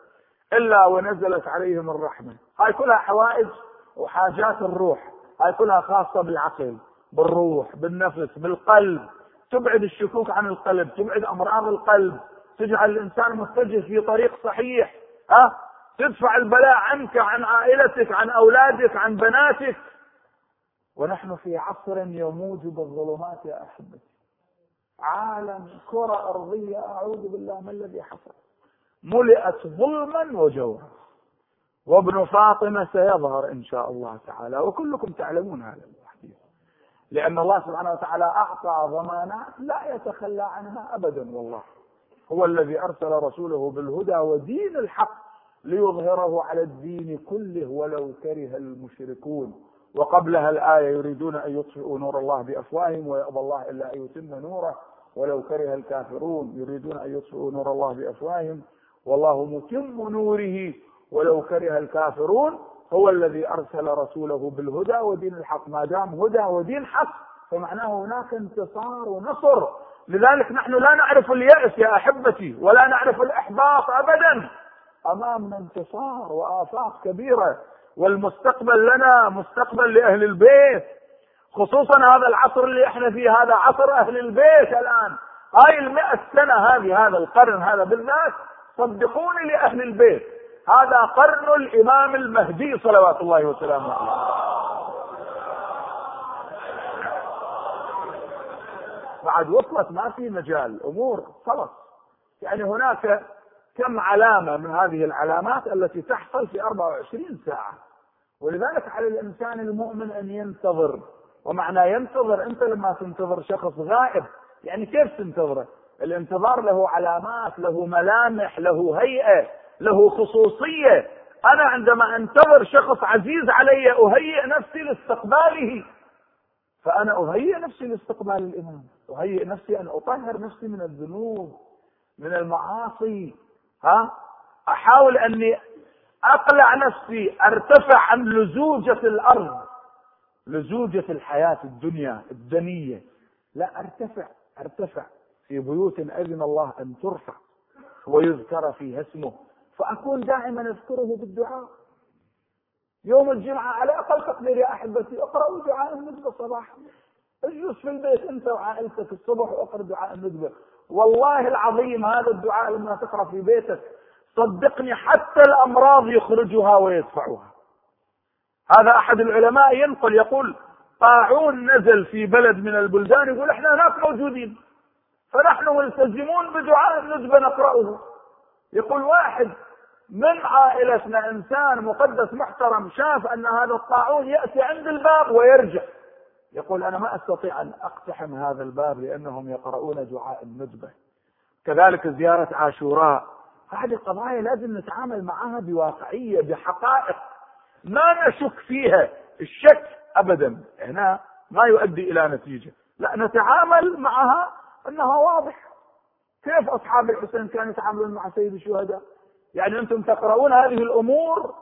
إلا ونزلت عليهم الرحمة. هاي كلها حوائج وحاجات الروح. هاي كلها خاصة بالعقل بالروح بالنفس بالقلب. تبعد الشكوك عن القلب تبعد أمراض القلب. تجعل الإنسان متجه في طريق صحيح. ها؟ تدفع البلاء عنك عن عائلتك عن أولادك عن بناتك. ونحن في عصر يموج بالظلمات يا أحبتي. عالم كرة أرضية أعوذ بالله ما الذي حصل؟ ملئت ظلما وجورا. وابن فاطمة سيظهر إن شاء الله تعالى. وكلكم تعلمون هذا الحديث لأن الله سبحانه وتعالى أعطى ضمانات لا يتخلى عنها أبدا والله. هو الذي أرسل رسوله بالهدى ودين الحق. ليظهره على الدين كله ولو كره المشركون. وقبلها الآية يريدون أن يطفئوا نور الله بأفواههم ويأبى الله إلا أن يتم نوره. ولو كره الكافرون يريدون أن يطفئوا نور الله بأفواههم. والله متم نوره. ولو كره الكافرون هو الذي أرسل رسوله بالهدى ودين الحق. ما دام هدى ودين حق فمعناه هناك انتصار ونصر. لذلك نحن لا نعرف اليأس يا أحبتي ولا نعرف الإحباط أبدا. أمامنا انتصار وآفاق كبيرة والمستقبل لنا مستقبل لأهل البيت. خصوصا هذا العصر اللي إحنا فيه هذا عصر أهل البيت الآن. هاي المئة سنة هذه هذا القرن هذا بالذات صدقوني لأهل البيت. هذا قرن الإمام المهدي صلوات الله وسلامه عليه. بعد وصلت ما في مجال أمور خلص. يعني هناك كم علامة من هذه العلامات التي تحصل في 24 ساعة؟ ولذلك على الإنسان المؤمن أن ينتظر. ومعنى ينتظر أنت لما تنتظر شخص غائب. يعني كيف تنتظره؟ الانتظار له علامات له ملامح له هيئة له خصوصية. أنا عندما أنتظر شخص عزيز علي أهيئ نفسي لاستقباله. فأنا أهيئ نفسي لاستقبال الإمام. أهيئ نفسي أن أطهر نفسي من الذنوب من المعاصي. ها؟ أحاول أني أقلع نفسي أرتفع عن لزوجة الأرض. لزوجة الحياة الدنيا الدنية. لا أرتفع أرتفع. في بيوت أذن الله أن ترفع ويذكر فيها اسمه. فأكون دائما أذكره بالدعاء. يوم الجمعة على أقل تقدير يا أحبتي اقرأوا دعاء الندبة صباحا. اجلس في البيت أنت وعائلتك الصبح وأقرأ دعاء الندبة. والله العظيم هذا الدعاء لما تقرأ في بيتك صدقني حتى الأمراض يخرجها ويدفعها. هذا أحد العلماء ينقل يقول طاعون نزل في بلد من البلدان يقول إحنا هناك موجودين فنحن ملتزمون بدعاء الندبة نقرأه. يقول واحد من عائلتنا إنسان مقدس محترم شاف أن هذا الطاعون يأتي عند الباب ويرجع. يقول أنا ما أستطيع أن أقتحم هذا الباب لأنهم يقرؤون دعاء الندبه كذلك زيارة عاشوراء. هذه قضايا لازم نتعامل معها بواقعية بحقائق. ما نشك فيها الشك ابدا. هنا ما يؤدي إلى نتيجة. لا نتعامل معها أنها واضحة. كيف أصحاب الحسين كانوا يتعاملون مع سيد الشهداء؟ يعني أنتم تقرؤون هذه الأمور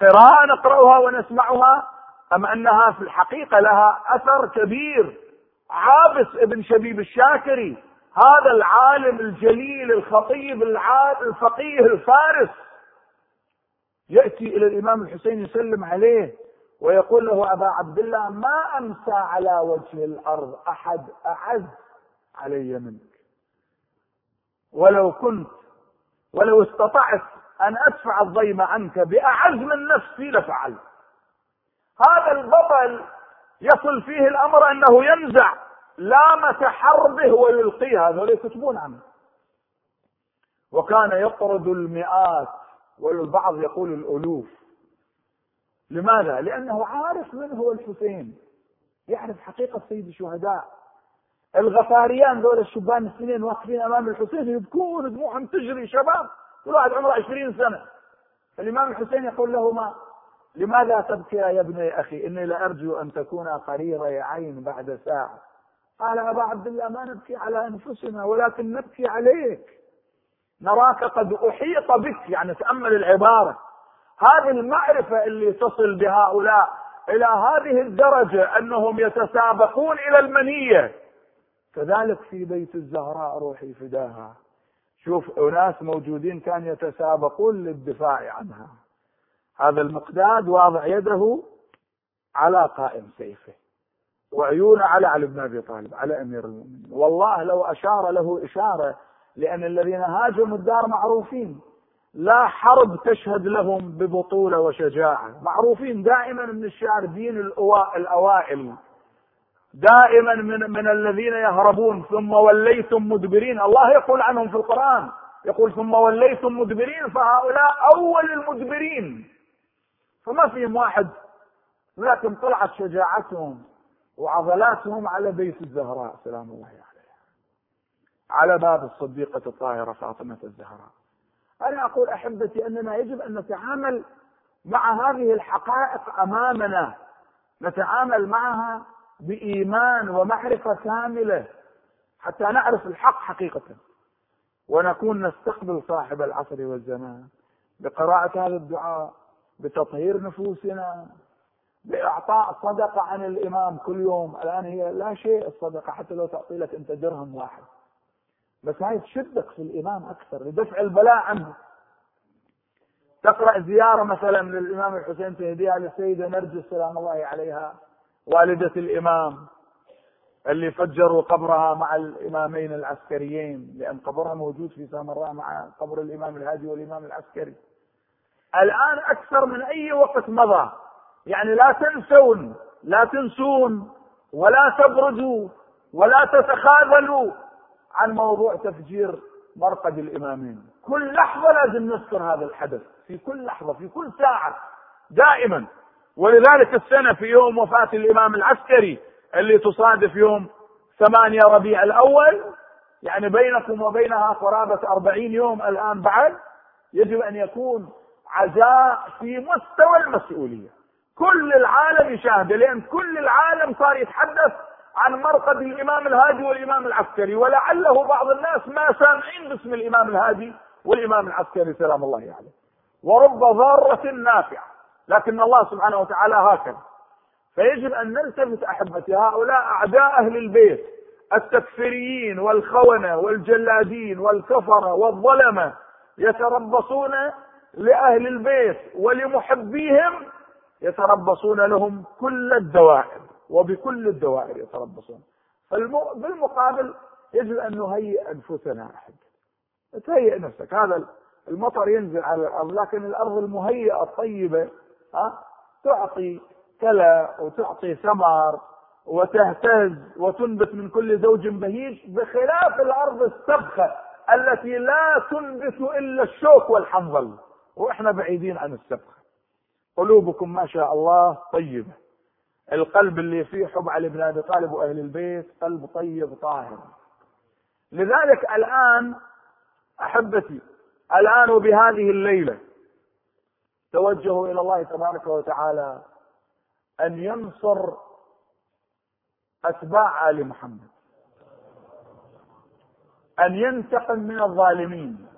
قراءة نقرأها ونسمعها أم أنها في الحقيقة لها أثر كبير. عابس ابن شبيب الشاكري هذا العالم الجليل الخطيب العالم الفقيه الفارس يأتي إلى الإمام الحسين يسلم عليه ويقول له أبا عبد الله ما أمسى على وجه الأرض أحد أعز علي منك؟ ولو كنت ولو استطعت أن أدفع الضيم عنك بأعز من نفسي لفعلت. هذا البطل يصل فيه الأمر أنه ينزع لامة حربه ويلقيها. هذول يكتبون عنه. وكان يطرد المئات والبعض يقول الألوف. لماذا؟ لأنه عارف من هو الحسين. يعرف حقيقة سيد الشهداء. الغفاريان ذول الشبان السنين واقفين أمام الحسين يبكون دموعهم تجري شباب. كل واحد عمره عشرين سنة. الإمام الحسين يقول لهما لماذا تبكي يا ابني أخي؟ إني لأرجو أن تكون قريري عين بعد ساعة. قال أبا عبد الله ما نبكي على أنفسنا ولكن نبكي عليك. نراك قد أحيط بك يعني تأمل العبارة. هذه المعرفة اللي تصل بهؤلاء إلى هذه الدرجة أنهم يتسابقون إلى المنية. كذلك في بيت الزهراء روحي فداها. شوف أناس موجودين كان يتسابقون للدفاع عنها. هذا المقداد واضع يده على قائم سيفه وعيونه على علي بن أبي طالب على أمير المؤمنين. والله لو أشار له إشارة لأن الذين هاجموا الدار معروفين. لا حرب تشهد لهم ببطولة وشجاعة. معروفين دائما من الشاردين الأوائل. دائما من من الذين يهربون. ثم وليتم مدبرين. الله يقول عنهم في القرآن. يقول ثم وليتم مدبرين فهؤلاء أول المدبرين. فما فيهم واحد. لكن طلعت شجاعتهم وعضلاتهم على بيت الزهراء. سلام الله عليها على باب الصديقة الطاهرة فاطمة الزهراء. أنا أقول أحبتي أننا يجب أن نتعامل مع هذه الحقائق أمامنا. نتعامل معها بإيمان ومعرفة كاملة حتى نعرف الحق حقيقة. ونكون نستقبل صاحب العصر والزمان بقراءة هذا الدعاء. بتطهير نفوسنا بإعطاء صدقة عن الإمام كل يوم. الآن هي لا شيء الصدقة حتى لو تعطي لك أنت درهم واحد. بس هاي تشدك في الإمام أكثر لدفع البلاء عنه. تقرأ زيارة مثلا للإمام الحسين تهديها للسيدة نرجس سلام الله عليها والدة الإمام اللي فجروا قبرها مع الإمامين العسكريين لأن قبرها موجود في سامراء مع قبر الإمام الهادي والإمام العسكري. الآن أكثر من أي وقت مضى. يعني لا تنسون لا تنسون ولا تبردوا ولا تتخاذلوا عن موضوع تفجير مرقد الإمامين. كل لحظة لازم نذكر هذا الحدث في كل لحظة في كل ساعة دائما. ولذلك السنة في يوم وفاة الإمام العسكري اللي تصادف يوم ثمانية ربيع الأول يعني بينكم وبينها قرابة أربعين يوم الآن بعد يجب أن يكون عزاء في مستوى المسؤولية. كل العالم يشاهد لأن كل العالم صار يتحدث عن مرقد الإمام الهادي والإمام العسكري ولعله بعض الناس ما سامعين باسم الإمام الهادي والإمام العسكري سلام الله عليه. ورب ضارة نافعة لكن الله سبحانه وتعالى هكذا. فيجب أن نلتفت أحبتي هؤلاء أعداء أهل البيت التكفيريين والخونة والجلادين والكفرة والظلمة يتربصون لأهل البيت ولمحبيهم يتربصون لهم كل الدوائر وبكل الدوائر يتربصون. بالمقابل يجب أن نهيئ أنفسنا أحد. تهيئ نفسك. هذا المطر ينزل على الأرض لكن الأرض المهيئة الطيبة ها تعطي كلى وتعطي ثمر وتهتز وتنبت من كل زوج بهيج بخلاف الأرض السبخة التي لا تنبت إلا الشوك والحنظل. وإحنا بعيدين عن السبخة قلوبكم ما شاء الله طيبة. القلب اللي فيه حب علي بن أبي طالب وأهل البيت قلب طيب طاهر. لذلك الآن أحبتي الآن وبهذه الليلة توجهوا إلى الله تبارك وتعالى أن ينصر أتباع آل محمد. أن ينتقم من الظالمين.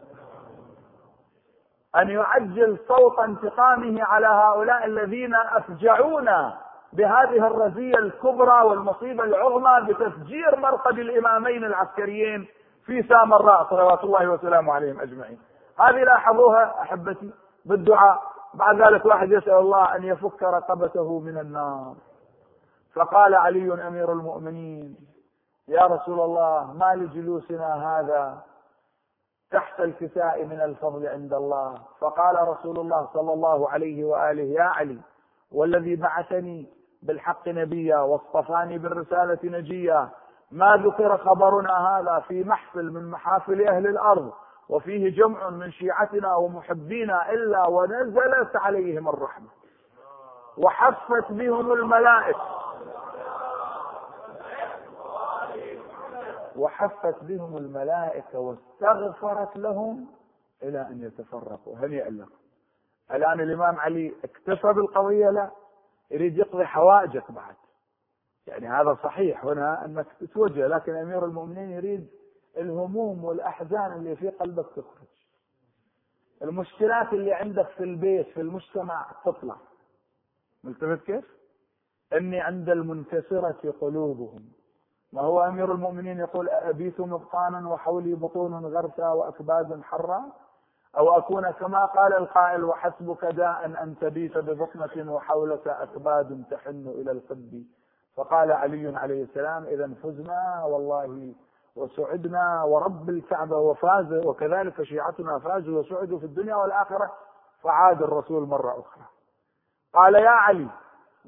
أن يعجل صوت انتقامه على هؤلاء الذين افجعونا بهذه الرزية الكبرى والمصيبة العظمى بتفجير مرقد الإمامين العسكريين في سامراء صلوات الله وسلامه عليهم أجمعين. هذه لاحظوها أحبتي بالدعاء. بعد ذلك واحد يسأل الله أن يفك رقبته من النار. فقال علي أمير المؤمنين يا رسول الله ما لجلوسنا هذا تحت الكساء من الفضل عند الله. فقال رسول الله صلى الله عليه وآله يا علي والذي بعثني بالحق نبيا واصطفاني بالرسالة نجيا ما ذكر خبرنا هذا في محفل من محافل أهل الأرض وفيه جمع من شيعتنا ومحبينا إلا ونزلت عليهم الرحمة. وحفت بهم الملائكة. وحفت بهم الملائكة واستغفرت لهم إلى أن يتفرقوا. هنيئا لكم الآن الإمام علي اكتفى بالقضية؟ لا. يريد يقضي حوائجك بعد. يعني هذا صحيح هنا أنك تتوجه لكن أمير المؤمنين يريد الهموم والأحزان اللي في قلبك تخرج. المشكلات اللي عندك في البيت في المجتمع تطلع. ملتفت كيف؟ إني عند المنكسرة قلوبهم. ما هو أمير المؤمنين يقول أبيت مبطانا وحولي بطون غرسا واكباد حرا؟ أو أكون كما قال القائل وحسبك داء أن تبيت ببطنة وحولك أكباد تحن إلى القد فقال علي عليه السلام إذا فزنا والله وسعدنا ورب الكعبة وفاز وكذلك شيعتنا فازوا وسعدوا في الدنيا والآخرة. فعاد الرسول مرة أخرى. قال يا علي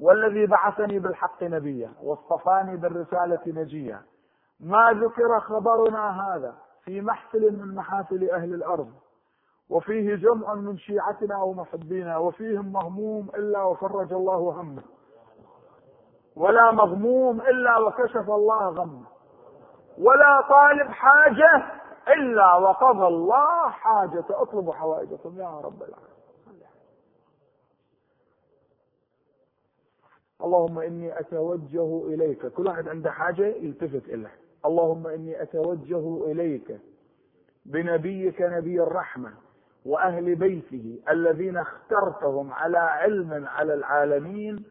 والذي بعثني بالحق نبيا واصطفاني بالرسالة نجيا. ما ذكر خبرنا هذا في محفل من محافل أهل الأرض وفيه جمع من شيعتنا ومحبينا وفيهم مهموم إلا وفرج الله همه. ولا مغموم إلا وكشف الله غمه. ولا طالب حاجة إلا وقضى الله حاجة. اطلب حوائجكم يا رب العالمين. اللهم إني أتوجه إليك. كل واحد عنده حاجة يلتفت إليه اللهم إني أتوجه إليك بنبيك نبي الرحمة وأهل بيته الذين اخترتهم على علم على العالمين.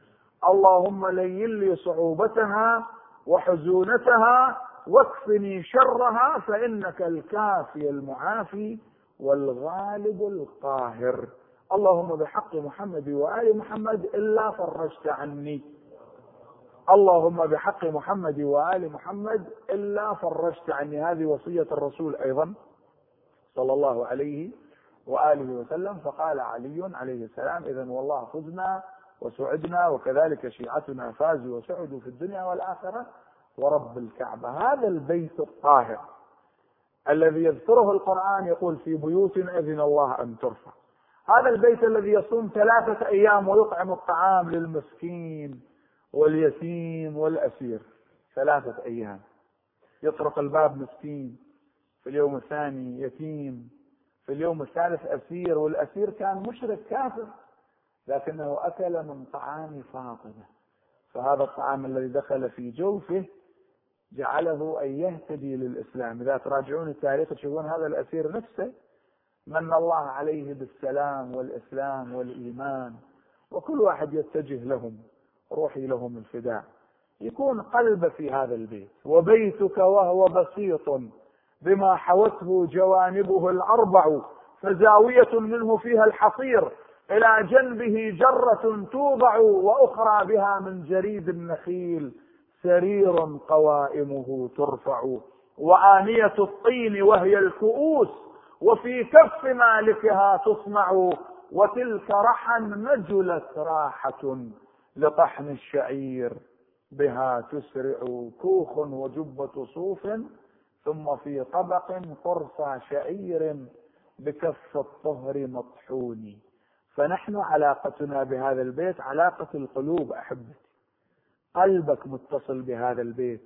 اللهم لين لي صعوبتها وحزونتها واكفني شرها فإنك الكافي المعافي والغالب القاهر. اللهم بحق محمد وآل محمد إلا فرجت عني. اللهم بحق محمد وآل محمد إلا فرجت عني. هذه وصية الرسول أيضا صلى الله عليه وآله وسلم. فقال علي عليه السلام اذا والله فزنا وسعدنا وكذلك شيعتنا فازوا وسعدوا في الدنيا والآخرة ورب الكعبة. هذا البيت الطاهر الذي يذكره القرآن يقول في بيوت أذن الله أن ترفع. هذا البيت الذي يصوم ثلاثة أيام ويطعم الطعام للمسكين واليتيم والأسير. ثلاثة أيام. يطرق الباب مسكين في اليوم الثاني يتيم في اليوم الثالث أسير والأسير كان مشرك كافر لكنه أكل من طعام فاطمة. فهذا الطعام الذي دخل في جوفه جعله أن يهتدي للإسلام. إذا تراجعون التاريخ تشوفون هذا الأسير نفسه من الله عليه بالسلام والإسلام والإيمان وكل واحد يتجه لهم روحي لهم الفداء. يكون قلب في هذا البيت وبيتك وهو بسيط بما حوته جوانبه الأربع فزاوية منه فيها الحصير إلى جنبه جرة توضع وأخرى بها من جريد النخيل سرير قوائمه ترفع. وآنية الطين وهي الكؤوس وفي كف مالكها تصنع وتلك رحا نجلت راحة لطحن الشعير بها تسرع كوخ وجبة صوف ثم في طبق قرص شعير بكف الطهر مطحون. فنحن علاقتنا بهذا البيت علاقة القلوب أحبتي. قلبك متصل بهذا البيت.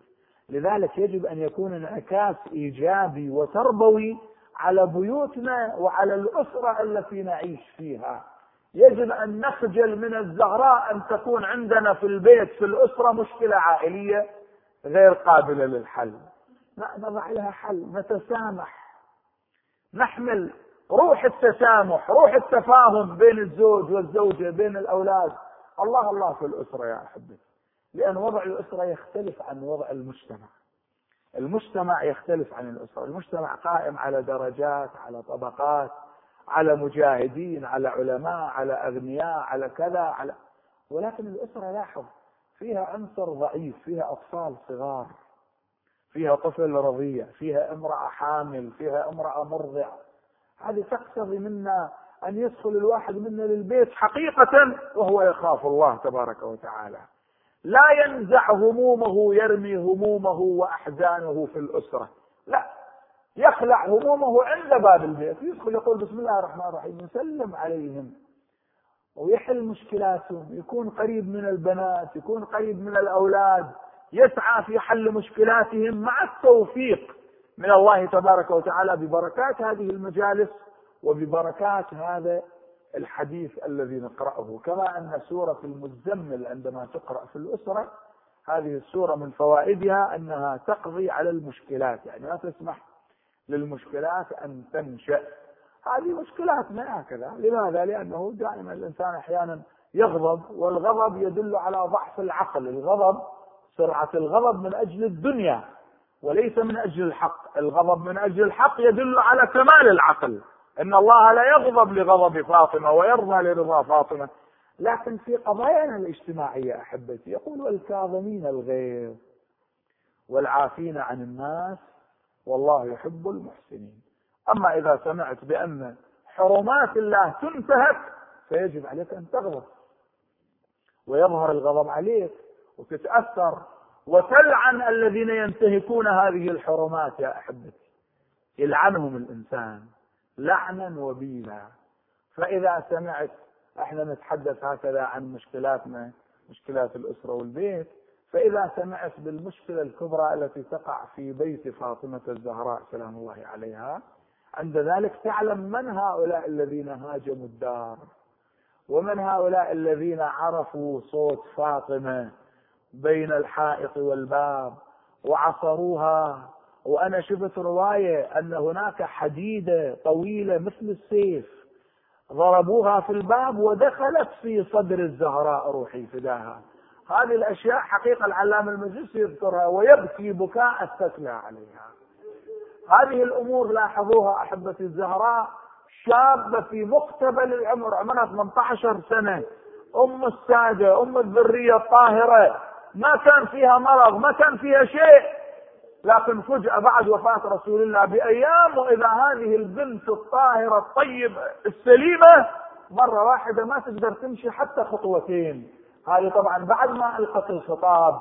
لذلك يجب أن يكون انعكاس إيجابي وتربوي على بيوتنا وعلى الأسرة التي نعيش فيها. يجب أن نخجل من الزهراء أن تكون عندنا في البيت في الأسرة مشكلة عائلية غير قابلة للحل. نضع لها حل نتسامح. نحمل روح التسامح روح التفاهم بين الزوج والزوجة بين الأولاد. الله الله في الأسرة يا أحبتي. لأن وضع الأسرة يختلف عن وضع المجتمع. المجتمع يختلف عن الأسرة. المجتمع قائم على درجات على طبقات على مجاهدين على علماء على أغنياء على كذا على ولكن الأسرة لاحظ فيها عنصر ضعيف فيها أطفال صغار فيها طفل رضيع فيها امرأة حامل فيها امرأة مرضع هذه تقتضي منا أن يدخل الواحد منا للبيت حقيقة وهو يخاف الله تبارك وتعالى. لا ينزع همومه يرمي همومه وأحزانه في الأسرة. لا يخلع همومه عند باب البيت. يدخل يقول بسم الله الرحمن الرحيم يسلم عليهم. ويحل مشكلاتهم يكون قريب من البنات يكون قريب من الأولاد. يسعى في حل مشكلاتهم مع التوفيق من الله تبارك وتعالى ببركات هذه المجالس وببركات هذا الحديث الذي نقرأه كما أن سورة المزمل عندما تقرأ في الأسرة هذه السورة من فوائدها أنها تقضي على المشكلات يعني لا تسمح للمشكلات أن تنشأ. هذه مشكلاتنا هكذا؟ لماذا؟ لأنه دائما الإنسان أحيانا يغضب والغضب يدل على ضعف العقل. الغضب سرعة الغضب من أجل الدنيا وليس من أجل الحق. الغضب من أجل الحق يدل على كمال العقل. إن الله لا يغضب لغضب فاطمة ويرضى لرضا فاطمة. لكن في قضايانا الاجتماعية أحبتي يقول والكاظمين الغيظ والعافين عن الناس والله يحب المحسنين. أما إذا سمعت بأن حرمات الله تنتهك فيجب عليك أن تغضب ويظهر الغضب عليك وتتأثر وتلعن الذين ينتهكون هذه الحرمات يا أحبتي. يلعنهم الإنسان. لعنا وبيلا فإذا سمعت إحنا نتحدث هكذا عن مشكلاتنا مشكلات الأسرة والبيت. فإذا سمعت بالمشكلة الكبرى التي تقع في بيت فاطمة الزهراء سلام الله عليها عند ذلك تعلم من هؤلاء الذين هاجموا الدار ومن هؤلاء الذين عرفوا صوت فاطمة بين الحائط والباب وعصروها وأنا شفت رواية أن هناك حديدة طويلة مثل السيف ضربوها في الباب ودخلت في صدر الزهراء روحي فداها. هذه الأشياء حقيقة العلامة المجلسي يذكرها ويبكي بكاء السكلى عليها. هذه الأمور لاحظوها أحبتي الزهراء شابة في مقتبل العمر عمرها 18 سنة. أم السادة أم الذرية الطاهرة. ما كان فيها مرض ما كان فيها شيء. لكن فجأة بعد وفاة رسول الله بأيام وإذا هذه البنت الطاهرة الطيبة السليمة مرة واحدة ما تقدر تمشي حتى خطوتين. هذه طبعا بعد ما ألقت الخطاب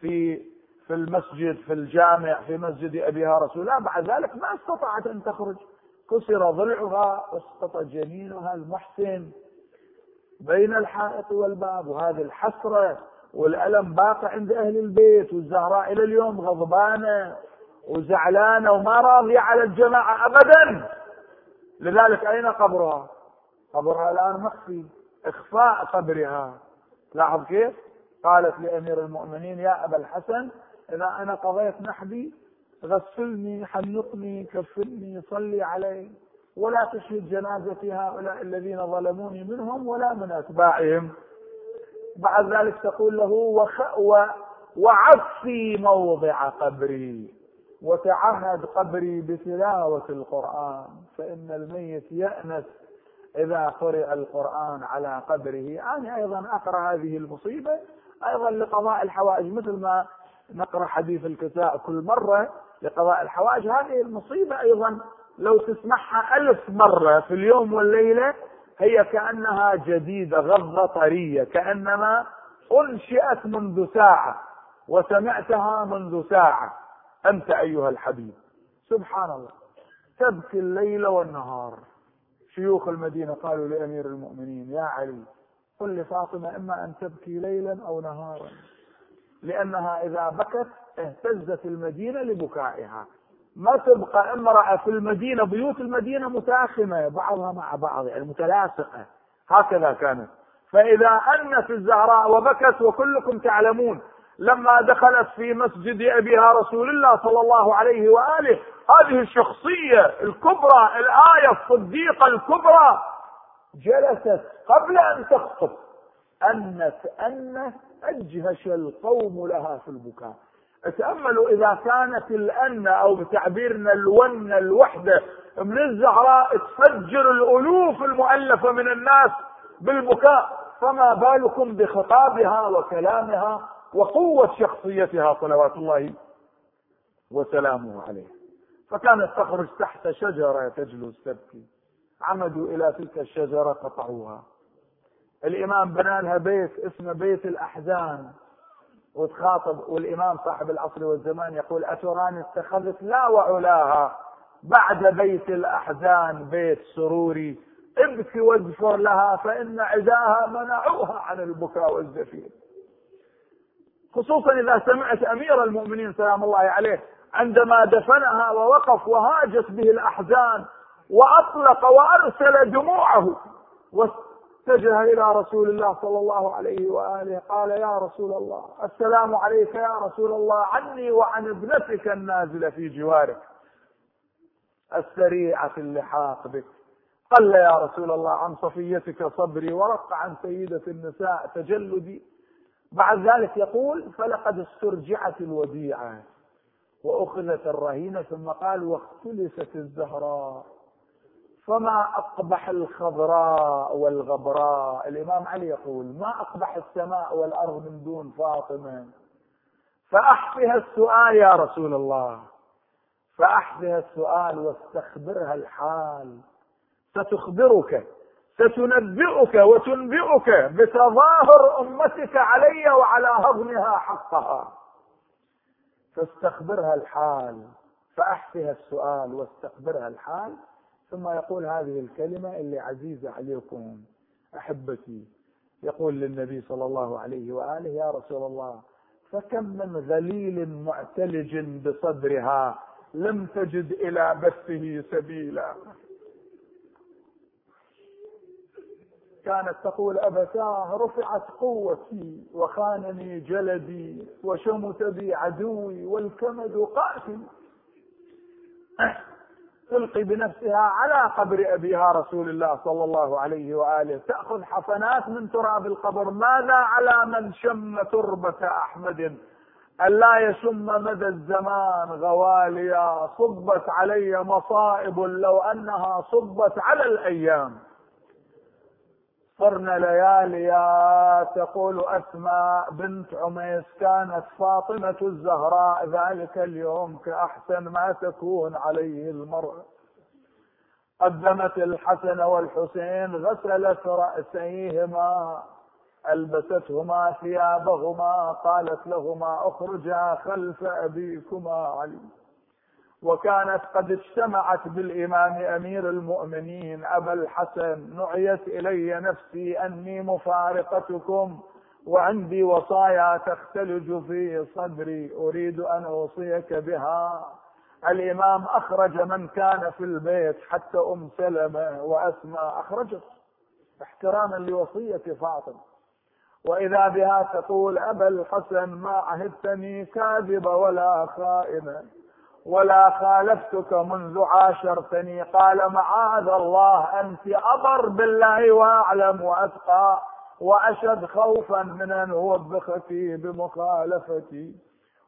في في المسجد في الجامع في مسجد أبيها رسول الله. بعد ذلك ما استطاعت أن تخرج. كسر ضلعها واسقط جنينها المحسن بين الحائط والباب وهذه الحسرة والألم باقي عند أهل البيت والزهراء إلى اليوم غضبانة وزعلانة وما راضية على الجماعة أبدا. لذلك أين قبرها؟ قبرها الآن مخفي إخفاء قبرها. لاحظ كيف؟ قالت لأمير المؤمنين يا أبا الحسن إذا أنا قضيت نحبي غسلني حنقني كفني صلي علي ولا تشهد جنازتي هؤلاء الذين ظلموني منهم ولا من أتباعهم. بعد ذلك تقول له وخ... و... وعفي موضع قبري وتعهد قبري بتلاوة القرآن فإن الميت يأنس إذا قرئ القرآن على قبره. أنا أيضا أقرأ هذه المصيبة أيضا لقضاء الحوائج مثل ما نقرأ حديث الكساء كل مرة لقضاء الحوائج. هذه المصيبة أيضا لو تسمعها ألف مرة في اليوم والليلة هي كأنها جديدة غضة طرية كأنما أنشئت منذ ساعة وسمعتها منذ ساعة. أنت أيها الحبيب. سبحان الله. تبكي الليل والنهار. شيوخ المدينة قالوا لأمير المؤمنين يا علي قل لفاطمة إما أن تبكي ليلا أو نهارا لأنها إذا بكت اهتزت المدينة لبكائها. ما تبقى امرأة في المدينة بيوت المدينة متاخمة بعضها مع بعض يعني متلاصقة. هكذا كانت. فإذا أنت الزهراء وبكت وكلكم تعلمون لما دخلت في مسجد أبيها رسول الله صلى الله عليه وآله هذه الشخصية الكبرى الآية الصديقة الكبرى جلست قبل أن تخطب. أنت أن أجهش القوم لها في البكاء. تأملوا إذا كانت الأن أو بتعبيرنا الون الوحدة من الزهراء تفجر الألوف المؤلفة من الناس بالبكاء فما بالكم بخطابها وكلامها وقوة شخصيتها صلوات الله وسلامه عليه. فكانت تخرج تحت شجرة تجلس تبكي عمدوا إلى تلك الشجرة قطعوها. الإمام بنى لها بيت اسمه بيت الأحزان. وتخاطب والإمام صاحب العصر والزمان يقول أتراني اتخذت لا وعلاها بعد بيت الأحزان بيت سروري ابكي واغفر لها فإن عداها منعوها عن البكاء والزفير. خصوصا إذا سمعت أمير المؤمنين سلام الله عليه عندما دفنها ووقف وهاجت به الأحزان وأطلق وأرسل دموعه اتجه إلى رسول الله صلى الله عليه وآله قال يا رسول الله السلام عليك يا رسول الله عني وعن ابنتك النازلة في جوارك. السريعة اللحاق بك. قل يا رسول الله عن صفيتك صبري ورق عن سيدة النساء تجلدي. بعد ذلك يقول فلقد استرجعت الوديعة وأخذت الرهينة. ثم قال واختلست الزهراء. فما أقبح الخضراء والغبراء. الإمام علي يقول ما أقبح السماء والأرض من دون فاطمة. فأحفها السؤال يا رسول الله. فأحفها السؤال واستخبرها الحال. ستخبرك ستنبئك وتنبئك بتظاهر أمتك علي وعلى هضمها حقها. فاستخبرها الحال. فأحفها السؤال واستخبرها الحال. ثم يقول هذه الكلمة اللي عزيزة عليكم أحبتي. يقول للنبي صلى الله عليه وآله يا رسول الله فكم من ذليل معتلج بصدرها لم تجد إلى بثه سبيلا. كانت تقول أبتاه رفعت قوتي وخانني جلدي وشمت بي عدوي والكمد قاتل. تلقي بنفسها على قبر أبيها رسول الله صلى الله عليه وآله. تأخذ حسنات من تراب القبر. ماذا على من شم تربة أحمد؟ ألا يشم مدى الزمان غواليا؟ صبت علي مصائب لو أنها صبت على الأيام. صرنا لياليا تقول أسماء بنت عميس كانت فاطمة الزهراء ذلك اليوم كأحسن ما تكون عليه المرء. قدمت الحسن والحسين غسلت رأسيهما ألبستهما ثيابهما قالت لهما اخرجا خلف أبيكما علي. وكانت قد اجتمعت بالإمام أمير المؤمنين أبا الحسن نعيت إلي نفسي أني مفارقتكم وعندي وصايا تختلج في صدري أريد أن أوصيك بها. الإمام أخرج من كان في البيت حتى أم سلمة وأسماء. أخرجت. احتراما لوصية فاطمة. وإذا بها تقول أبا الحسن ما عهدتني كاذبة ولا خائنة ولا خالفتك منذ عاشرتني. قال معاذ الله أنت أبر بالله وأعلم وأتقى وأشد خوفا من أن أوبخك بمخالفتي.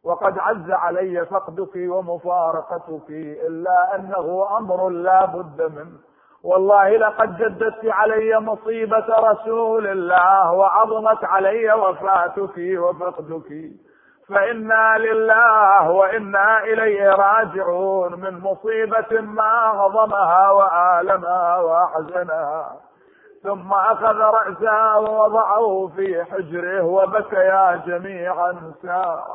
وقد عز علي فقدك ومفارقتك إلا أنه أمر لا بد منه. والله لقد جددت علي مصيبة رسول الله وعظمت علي وفاتك وفقدك. فإنا لله وإنا إليه راجعون من مصيبة ما عظمها وآلمها وأحزنها. ثم أخذ رأسه ووضعه في حجره وبكيا جميعا ساعة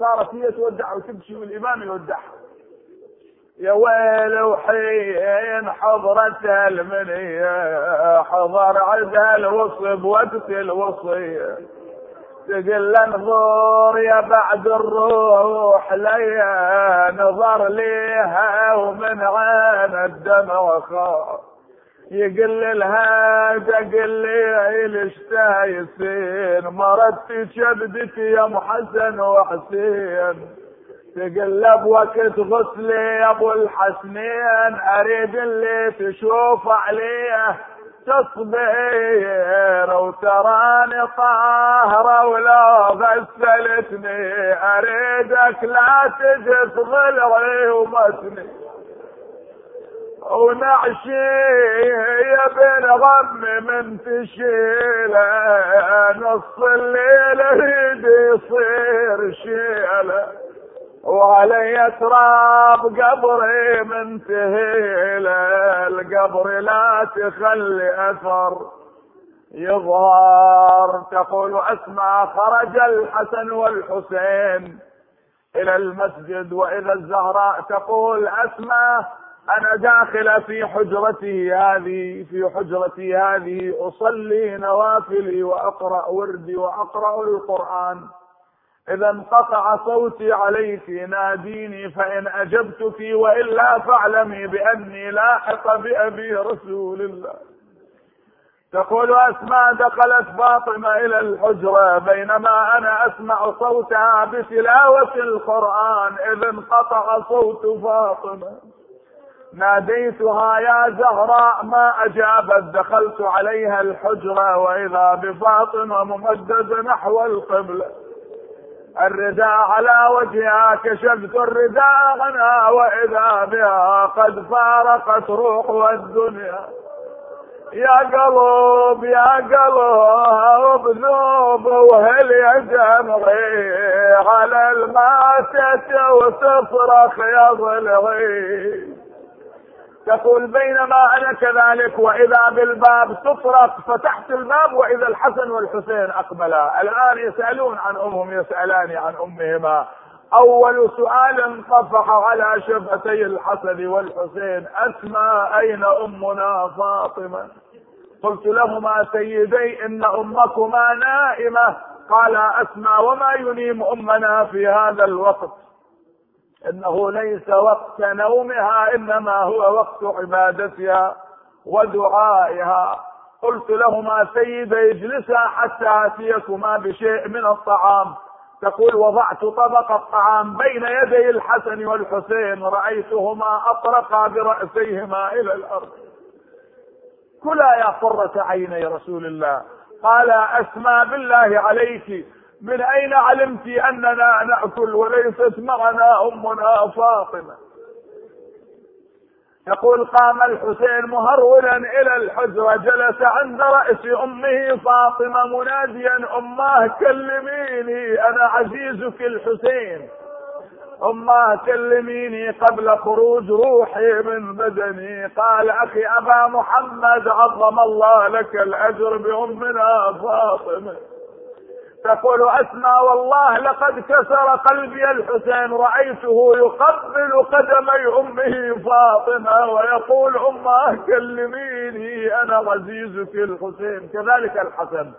صارت هي تودع وتبكي والإمام يودعها يا ويل وحين حضرت المنية حضر عدها الوصب وقت الوصية تقل انظر يا بعد الروح ليا نظر ليها ومن عين الدمع خاف يقل لها تقل لي ليش تايسين مرت شبدك يا ام حسن وحسين. تقلب وقت غسلي يا أبو الحسنين. أريد اللي تشوف عليه. تصبير وتراني طاهرة ولو غسلتني أريدك لا تجي ضلعي ومتني ونعشي يا بن غمي من تشيله نص الليل يريد يصير شيله. وعلي تراب قبري منتهي القبر لا تخلي أثر. يظهر تقول اسمع خرج الحسن والحسين إلى المسجد وإذا الزهراء تقول اسمع أنا داخله في حجرتي هذه في حجرتي هذه أصلي نوافلي وأقرأ وردي وأقرأ القرآن. إذا انقطع صوتي عليك ناديني فإن أجبتك وإلا فاعلمي بأني لاحق بأبي رسول الله. تقول أسماء دخلت فاطمة إلى الحجرة بينما أنا أسمع صوتها بتلاوة القرآن إذ انقطع صوت فاطمة. ناديتها يا زهراء ما أجابت؟ دخلت عليها الحجرة وإذا بفاطمة ممددة نحو القبلة. الرداء على وجهها كشفت الرداء غنى وإذا بها قد فارقت روح والدنيا. يا قلب يا قلب ذوب وهل يا دمعي على الماتة وتصرخ يا ضلعي تقول بينما أنا كذلك وإذا بالباب تطرق فتحت الباب وإذا الحسن والحسين أقبلا. الآن يسألون عن أمهم يسألان عن أمهما. أول سؤال طفح على شفتي الحسن والحسين أسمى أين أمنا فاطمة؟ قلت لهما سيدي إن أمكما نائمة. قال أسمى وما ينيم أمنا في هذا الوقت؟ إنه ليس وقت نومها إنما هو وقت عبادتها ودعائها. قلت لهما سيدي اجلسا حتى آتيكما بشيء من الطعام. تقول وضعت طبق الطعام بين يدي الحسن والحسين رأيتهما أطرقا برأسيهما إلى الأرض. كلا يا قرة عيني رسول الله. قال أسمى بالله عليك. من أين علمت أننا نأكل وليست معنا أمنا فاطمة؟ يقول قام الحسين مهرولا إلى الحجرة جلس عند رأس أمه فاطمة مناديا أماه كلميني أنا عزيزك الحسين. أماه كلميني قبل خروج روحي من بدني. قال أخي أبا محمد عظم الله لك الأجر بأمنا فاطمة. تقول اسمع والله لقد كسر قلبي الحسين رأيته يقبل قدمي أمه فاطمة ويقول امه كلميني أنا عزيزك الحسين. كذلك الحسن.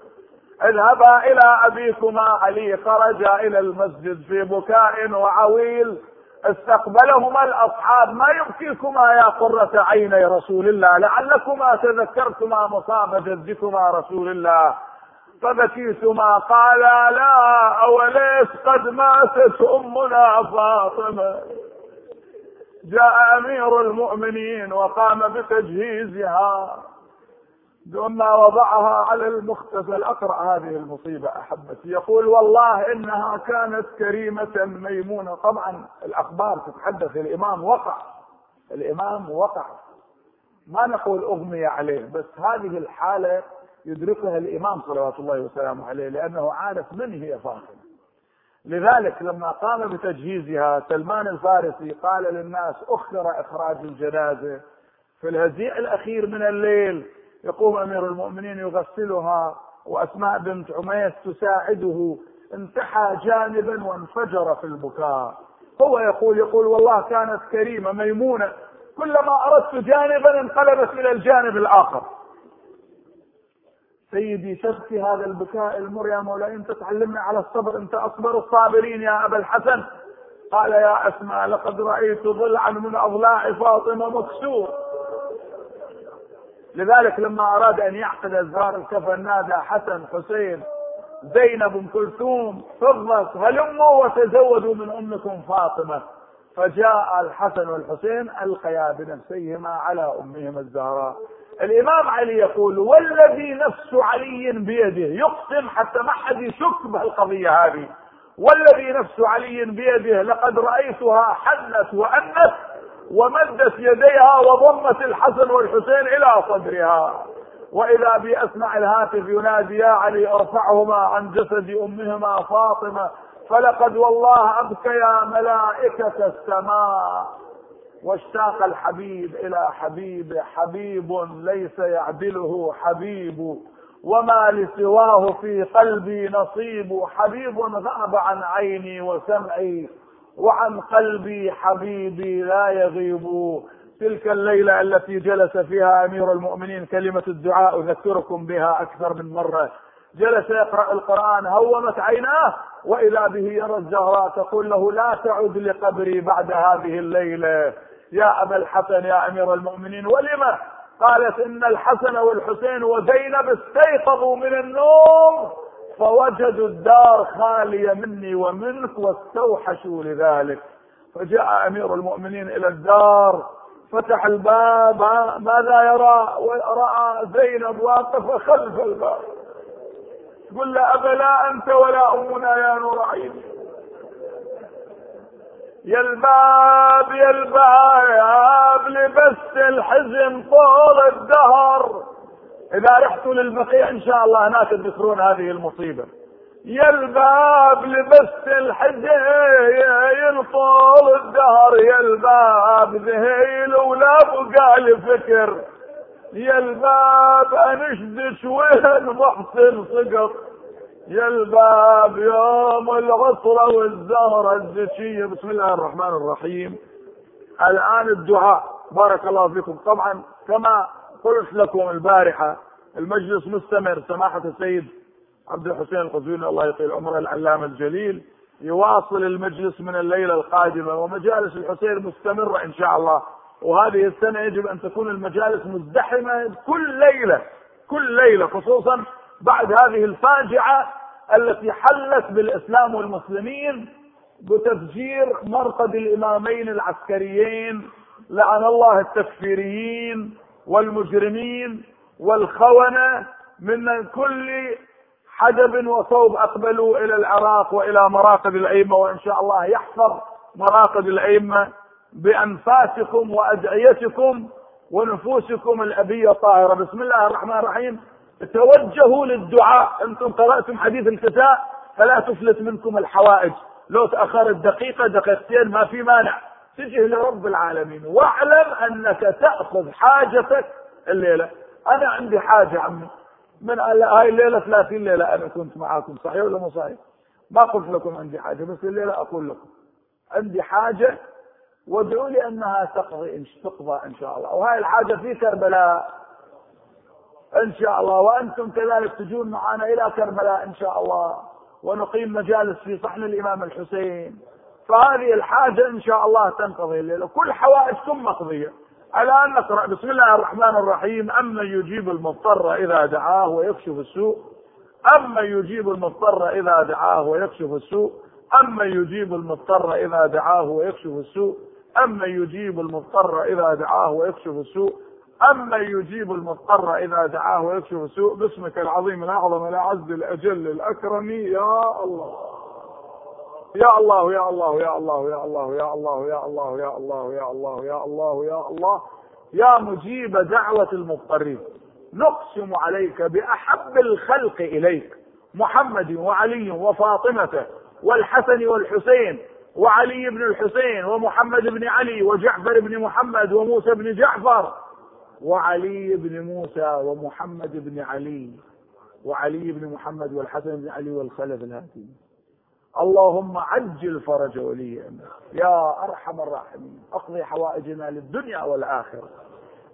اذهبا إلى أبيكما علي خرجا إلى المسجد في بكاء وعويل. استقبلهما الأصحاب ما يبكيكما يا قرة عيني رسول الله؟ لعلكما تذكرتما مصاب جدكما رسول الله. فبكيتما قالا لا أوليس قد ماتت أمنا فاطمة؟ جاء أمير المؤمنين وقام بتجهيزها ثم وضعها على المختزل. أقرأ هذه المصيبة أحبتي. يقول والله إنها كانت كريمة ميمونة. طبعا الأخبار تتحدث الإمام وقع الإمام وقع. ما نقول أغمي عليه بس هذه الحالة يدركها الإمام صلوات الله وسلامه عليه لأنه عارف من هي فاطمة. لذلك لما قام بتجهيزها سلمان الفارسي قال للناس أخر إخراج الجنازة في الهزيع الأخير من الليل يقوم أمير المؤمنين يغسلها وأسماء بنت عميس تساعده انتحى جانبا وانفجر في البكاء. هو يقول يقول والله كانت كريمة ميمونة كلما أردت جانبا انقلبت إلى الجانب الآخر. سيدي تبكي هذا البكاء المر يا مولاي انت تعلمنا على الصبر انت أصبر الصابرين يا أبا الحسن. قال يا أسماء لقد رأيت ضلعا من أضلاع فاطمة مكسور. لذلك لما أراد أن يعقد ازهار الكفن نادى حسن حسين زينب ام كلثوم فضة هلموا وتزودوا من أمكم فاطمة. فجاء الحسن والحسين ألقيا بنفسيهما على أمهما الزهراء. الإمام علي يقول والذي نفس علي بيده. يقسم حتى ما حد يشك بهالقضية هذه. والذي نفس علي بيده لقد رأيتها حنت وأنت ومدت يديها وضمت الحسن والحسين إلى صدرها. وإذا بي أسمع الهاتف ينادي يا علي ارفعهما عن جسد أمهما فاطمة فلقد والله ابكيا ملائكة السماء. واشتاق الحبيب إلى حبيب حبيب ليس يعدله حبيب وما لسواه في قلبي نصيب. حبيب غاب عن عيني وسمعي وعن قلبي حبيبي لا يغيب. تلك الليلة التي جلس فيها أمير المؤمنين كلمة الدعاء أذكركم بها أكثر من مرة. جلس يقرأ القرآن هومت عيناه وإذا به يرى الزهراء تقول له لا تعد لقبري بعد هذه الليلة. يا أبا الحسن يا أمير المؤمنين ولما قالت إن الحسن والحسين وزينب استيقظوا من النوم فوجدوا الدار خالية مني ومنك واستوحشوا لذلك. فجاء أمير المؤمنين إلى الدار فتح الباب ماذا يرى؟ ورأى زينب واقفة خلف الباب. تقول له أبلا أنت ولا أمنا يا نور عيني يا الباب يا الباب لبست الحزن طول الدهر. إذا رحتوا للبقيع إن شاء الله هناك تذكرون هذه المصيبة. يا الباب لبست الحزين طول الدهر. يا الباب ذهيل ولا بقى لي فكر يا الباب انشدش وين محسن سقط يا الباب يوم العصرة والزهرة الزكية بسم الله الرحمن الرحيم. الآن الدعاء. بارك الله فيكم. طبعا كما قلت لكم البارحة المجلس مستمر. سماحة السيد عبد الحسين القزويني الله يطيل عمره العلامة الجليل يواصل المجلس من الليلة القادمة ومجالس الحسين مستمرة إن شاء الله. وهذه السنة يجب أن تكون المجالس مزدحمة كل ليلة كل ليلة خصوصا بعد هذه الفاجعة التي حلت بالإسلام والمسلمين بتفجير مرقد الإمامين العسكريين لعن الله التكفيريين والمجرمين والخونة من كل حجب وصوب أقبلوا إلى العراق وإلى مراقد الأئمة وإن شاء الله يحفظ مراقد الأئمة بأنفاسكم وأدعيتكم ونفوسكم الأبية الطاهرة. بسم الله الرحمن الرحيم. توجهوا للدعاء. أنتم قرأتم حديث الكساء فلا تفلت منكم الحوائج. لو تأخرت دقيقة دقيقتين ما في مانع. تجه لرب العالمين. واعلم أنك تأخذ حاجتك الليلة. أنا عندي حاجة عمي. من هاي الليلة 30 ليلة أنا كنت معاكم. صحيح ولا مو صحيح؟ ما قلت لكم عندي حاجة بس الليلة أقول لكم. عندي حاجة وادعوا لي أنها تقضي تقضى إن شاء الله. وهاي الحاجة في كربلاء. إن شاء الله. وأنتم كذلك تجون معنا إلى كربلاء إن شاء الله. ونقيم مجالس في صحن الإمام الحسين. فهذه الحاجة إن شاء الله تنقضي الليلة. كل حوائجكم مقضية أن نقرأ. بسم الله الرحمن الرحيم. أما يجيب المضطر إذا دعاه ويكشف السوء؟ أما يجيب المضطر إذا دعاه ويكشف السوء؟ أما يجيب المضطر إذا دعاه ويكشف السوء؟ أما يجيب المضطر إذا دعاه ويكشف السوء؟ أما يجيب المضطر إذا دعاه ويكشف السوء؟ باسمك العظيم الأعظم الأعز الأجل الأكرم يا الله. يا الله يا الله يا الله يا الله يا الله يا الله يا الله يا الله يا الله يا الله. يا مجيب دعوة المضطرين. نقسم عليك بأحب الخلق إليك محمد وعلي وفاطمة والحسن والحسين وعلي بن الحسين ومحمد بن علي وجعفر بن محمد وموسى بن جعفر. وعلي بن موسى ومحمد بن علي. وعلي بن محمد والحسن بن علي والخلف الهاتي اللهم عجل فرج ولي يا أرحم الراحمين. أقضي حوائجنا للدنيا والآخرة.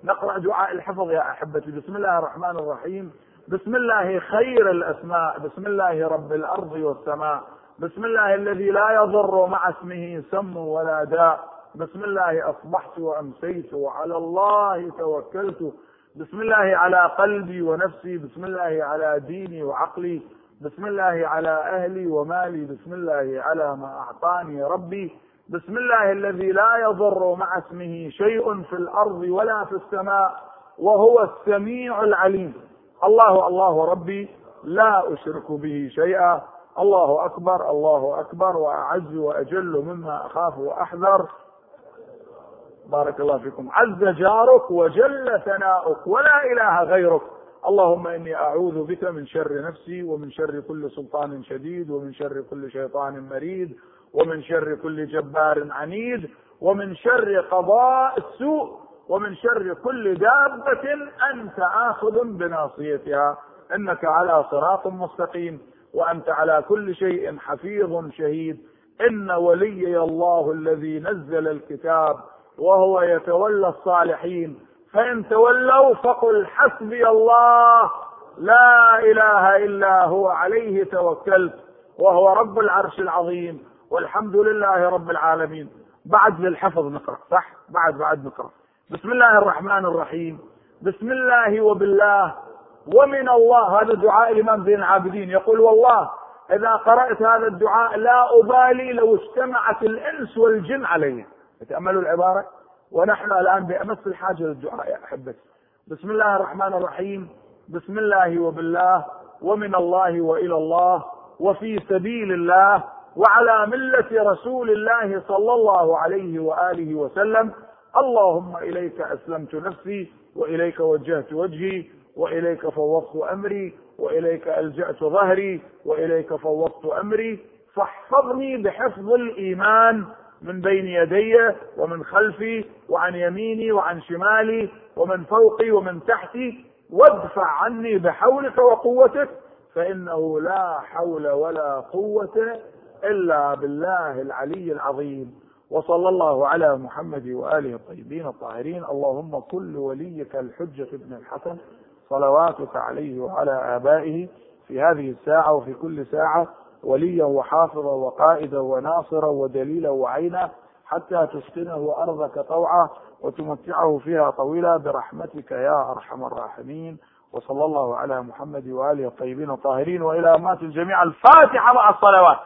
نقرأ دعاء الحفظ يا أحبتي. بسم الله الرحمن الرحيم. بسم الله خير الأسماء. بسم الله رب الأرض والسماء. بسم الله الذي لا يضر مع اسمه سم ولا داء. بسم الله أصبحت وأمسيت وعلى الله توكلت. بسم الله على قلبي ونفسي. بسم الله على ديني وعقلي. بسم الله على أهلي ومالي. بسم الله على ما أعطاني ربي. بسم الله الذي لا يضر مع اسمه شيء في الأرض ولا في السماء وهو السميع العليم. الله الله ربي لا أشرك به شيئا. الله أكبر الله أكبر وأعز وأجل مما أخاف وأحذر. بارك الله فيكم. عز جارك وجل ثناؤك ولا إله غيرك. اللهم إني أعوذ بك من شر نفسي ومن شر كل سلطان شديد ومن شر كل شيطان مريد ومن شر كل جبار عنيد ومن شر قضاء السوء ومن شر كل دابة أنت آخذ بناصيتها. إنك على صراط مستقيم. وأنت على كل شيء حفيظ شهيد. إن وليي الله الذي نزل الكتاب وهو يتولى الصالحين. فإن تولوا فقل حسبي الله. لا إله إلا هو عليه توكلت وهو رب العرش العظيم. والحمد لله رب العالمين. بعد للحفظ نقرأ صح؟ بعد بعد نقرأ. بسم الله الرحمن الرحيم. بسم الله وبالله. ومن الله هذا دعاء الإمام زين العابدين. يقول والله إذا قرأت هذا الدعاء لا أبالي لو اجتمعت الإنس والجن عليه تأملوا العبارة؟ ونحن الآن بأمس الحاجة للدعاء يا أحبتي. بسم الله الرحمن الرحيم. بسم الله وبالله ومن الله وإلى الله وفي سبيل الله وعلى ملة رسول الله صلى الله عليه وآله وسلم. اللهم إليك أسلمت نفسي وإليك وجهت وجهي وإليك فوضت أمري وإليك ألجأت ظهري وإليك فوضت أمري. فاحفظني بحفظ الإيمان من بين يدي ومن خلفي وعن يميني وعن شمالي ومن فوقي ومن تحتي. وادفع عني بحولك وقوتك فإنه لا حول ولا قوة إلا بالله العلي العظيم. وصلى الله على محمد وآله الطيبين الطاهرين. اللهم كل وليك الحجة ابن الحسن. صلواتك عليه وعلى آبائه في هذه الساعة وفي كل ساعة وليا وحافظا وقائدا وناصرا ودليلا وعينا حتى تسكنه أرضك طوعا وتمتعه فيها طويلا برحمتك يا أرحم الراحمين وصلى الله على محمد وآله الطيبين الطاهرين وإلى أمات الجميع الفاتحة مع الصلوات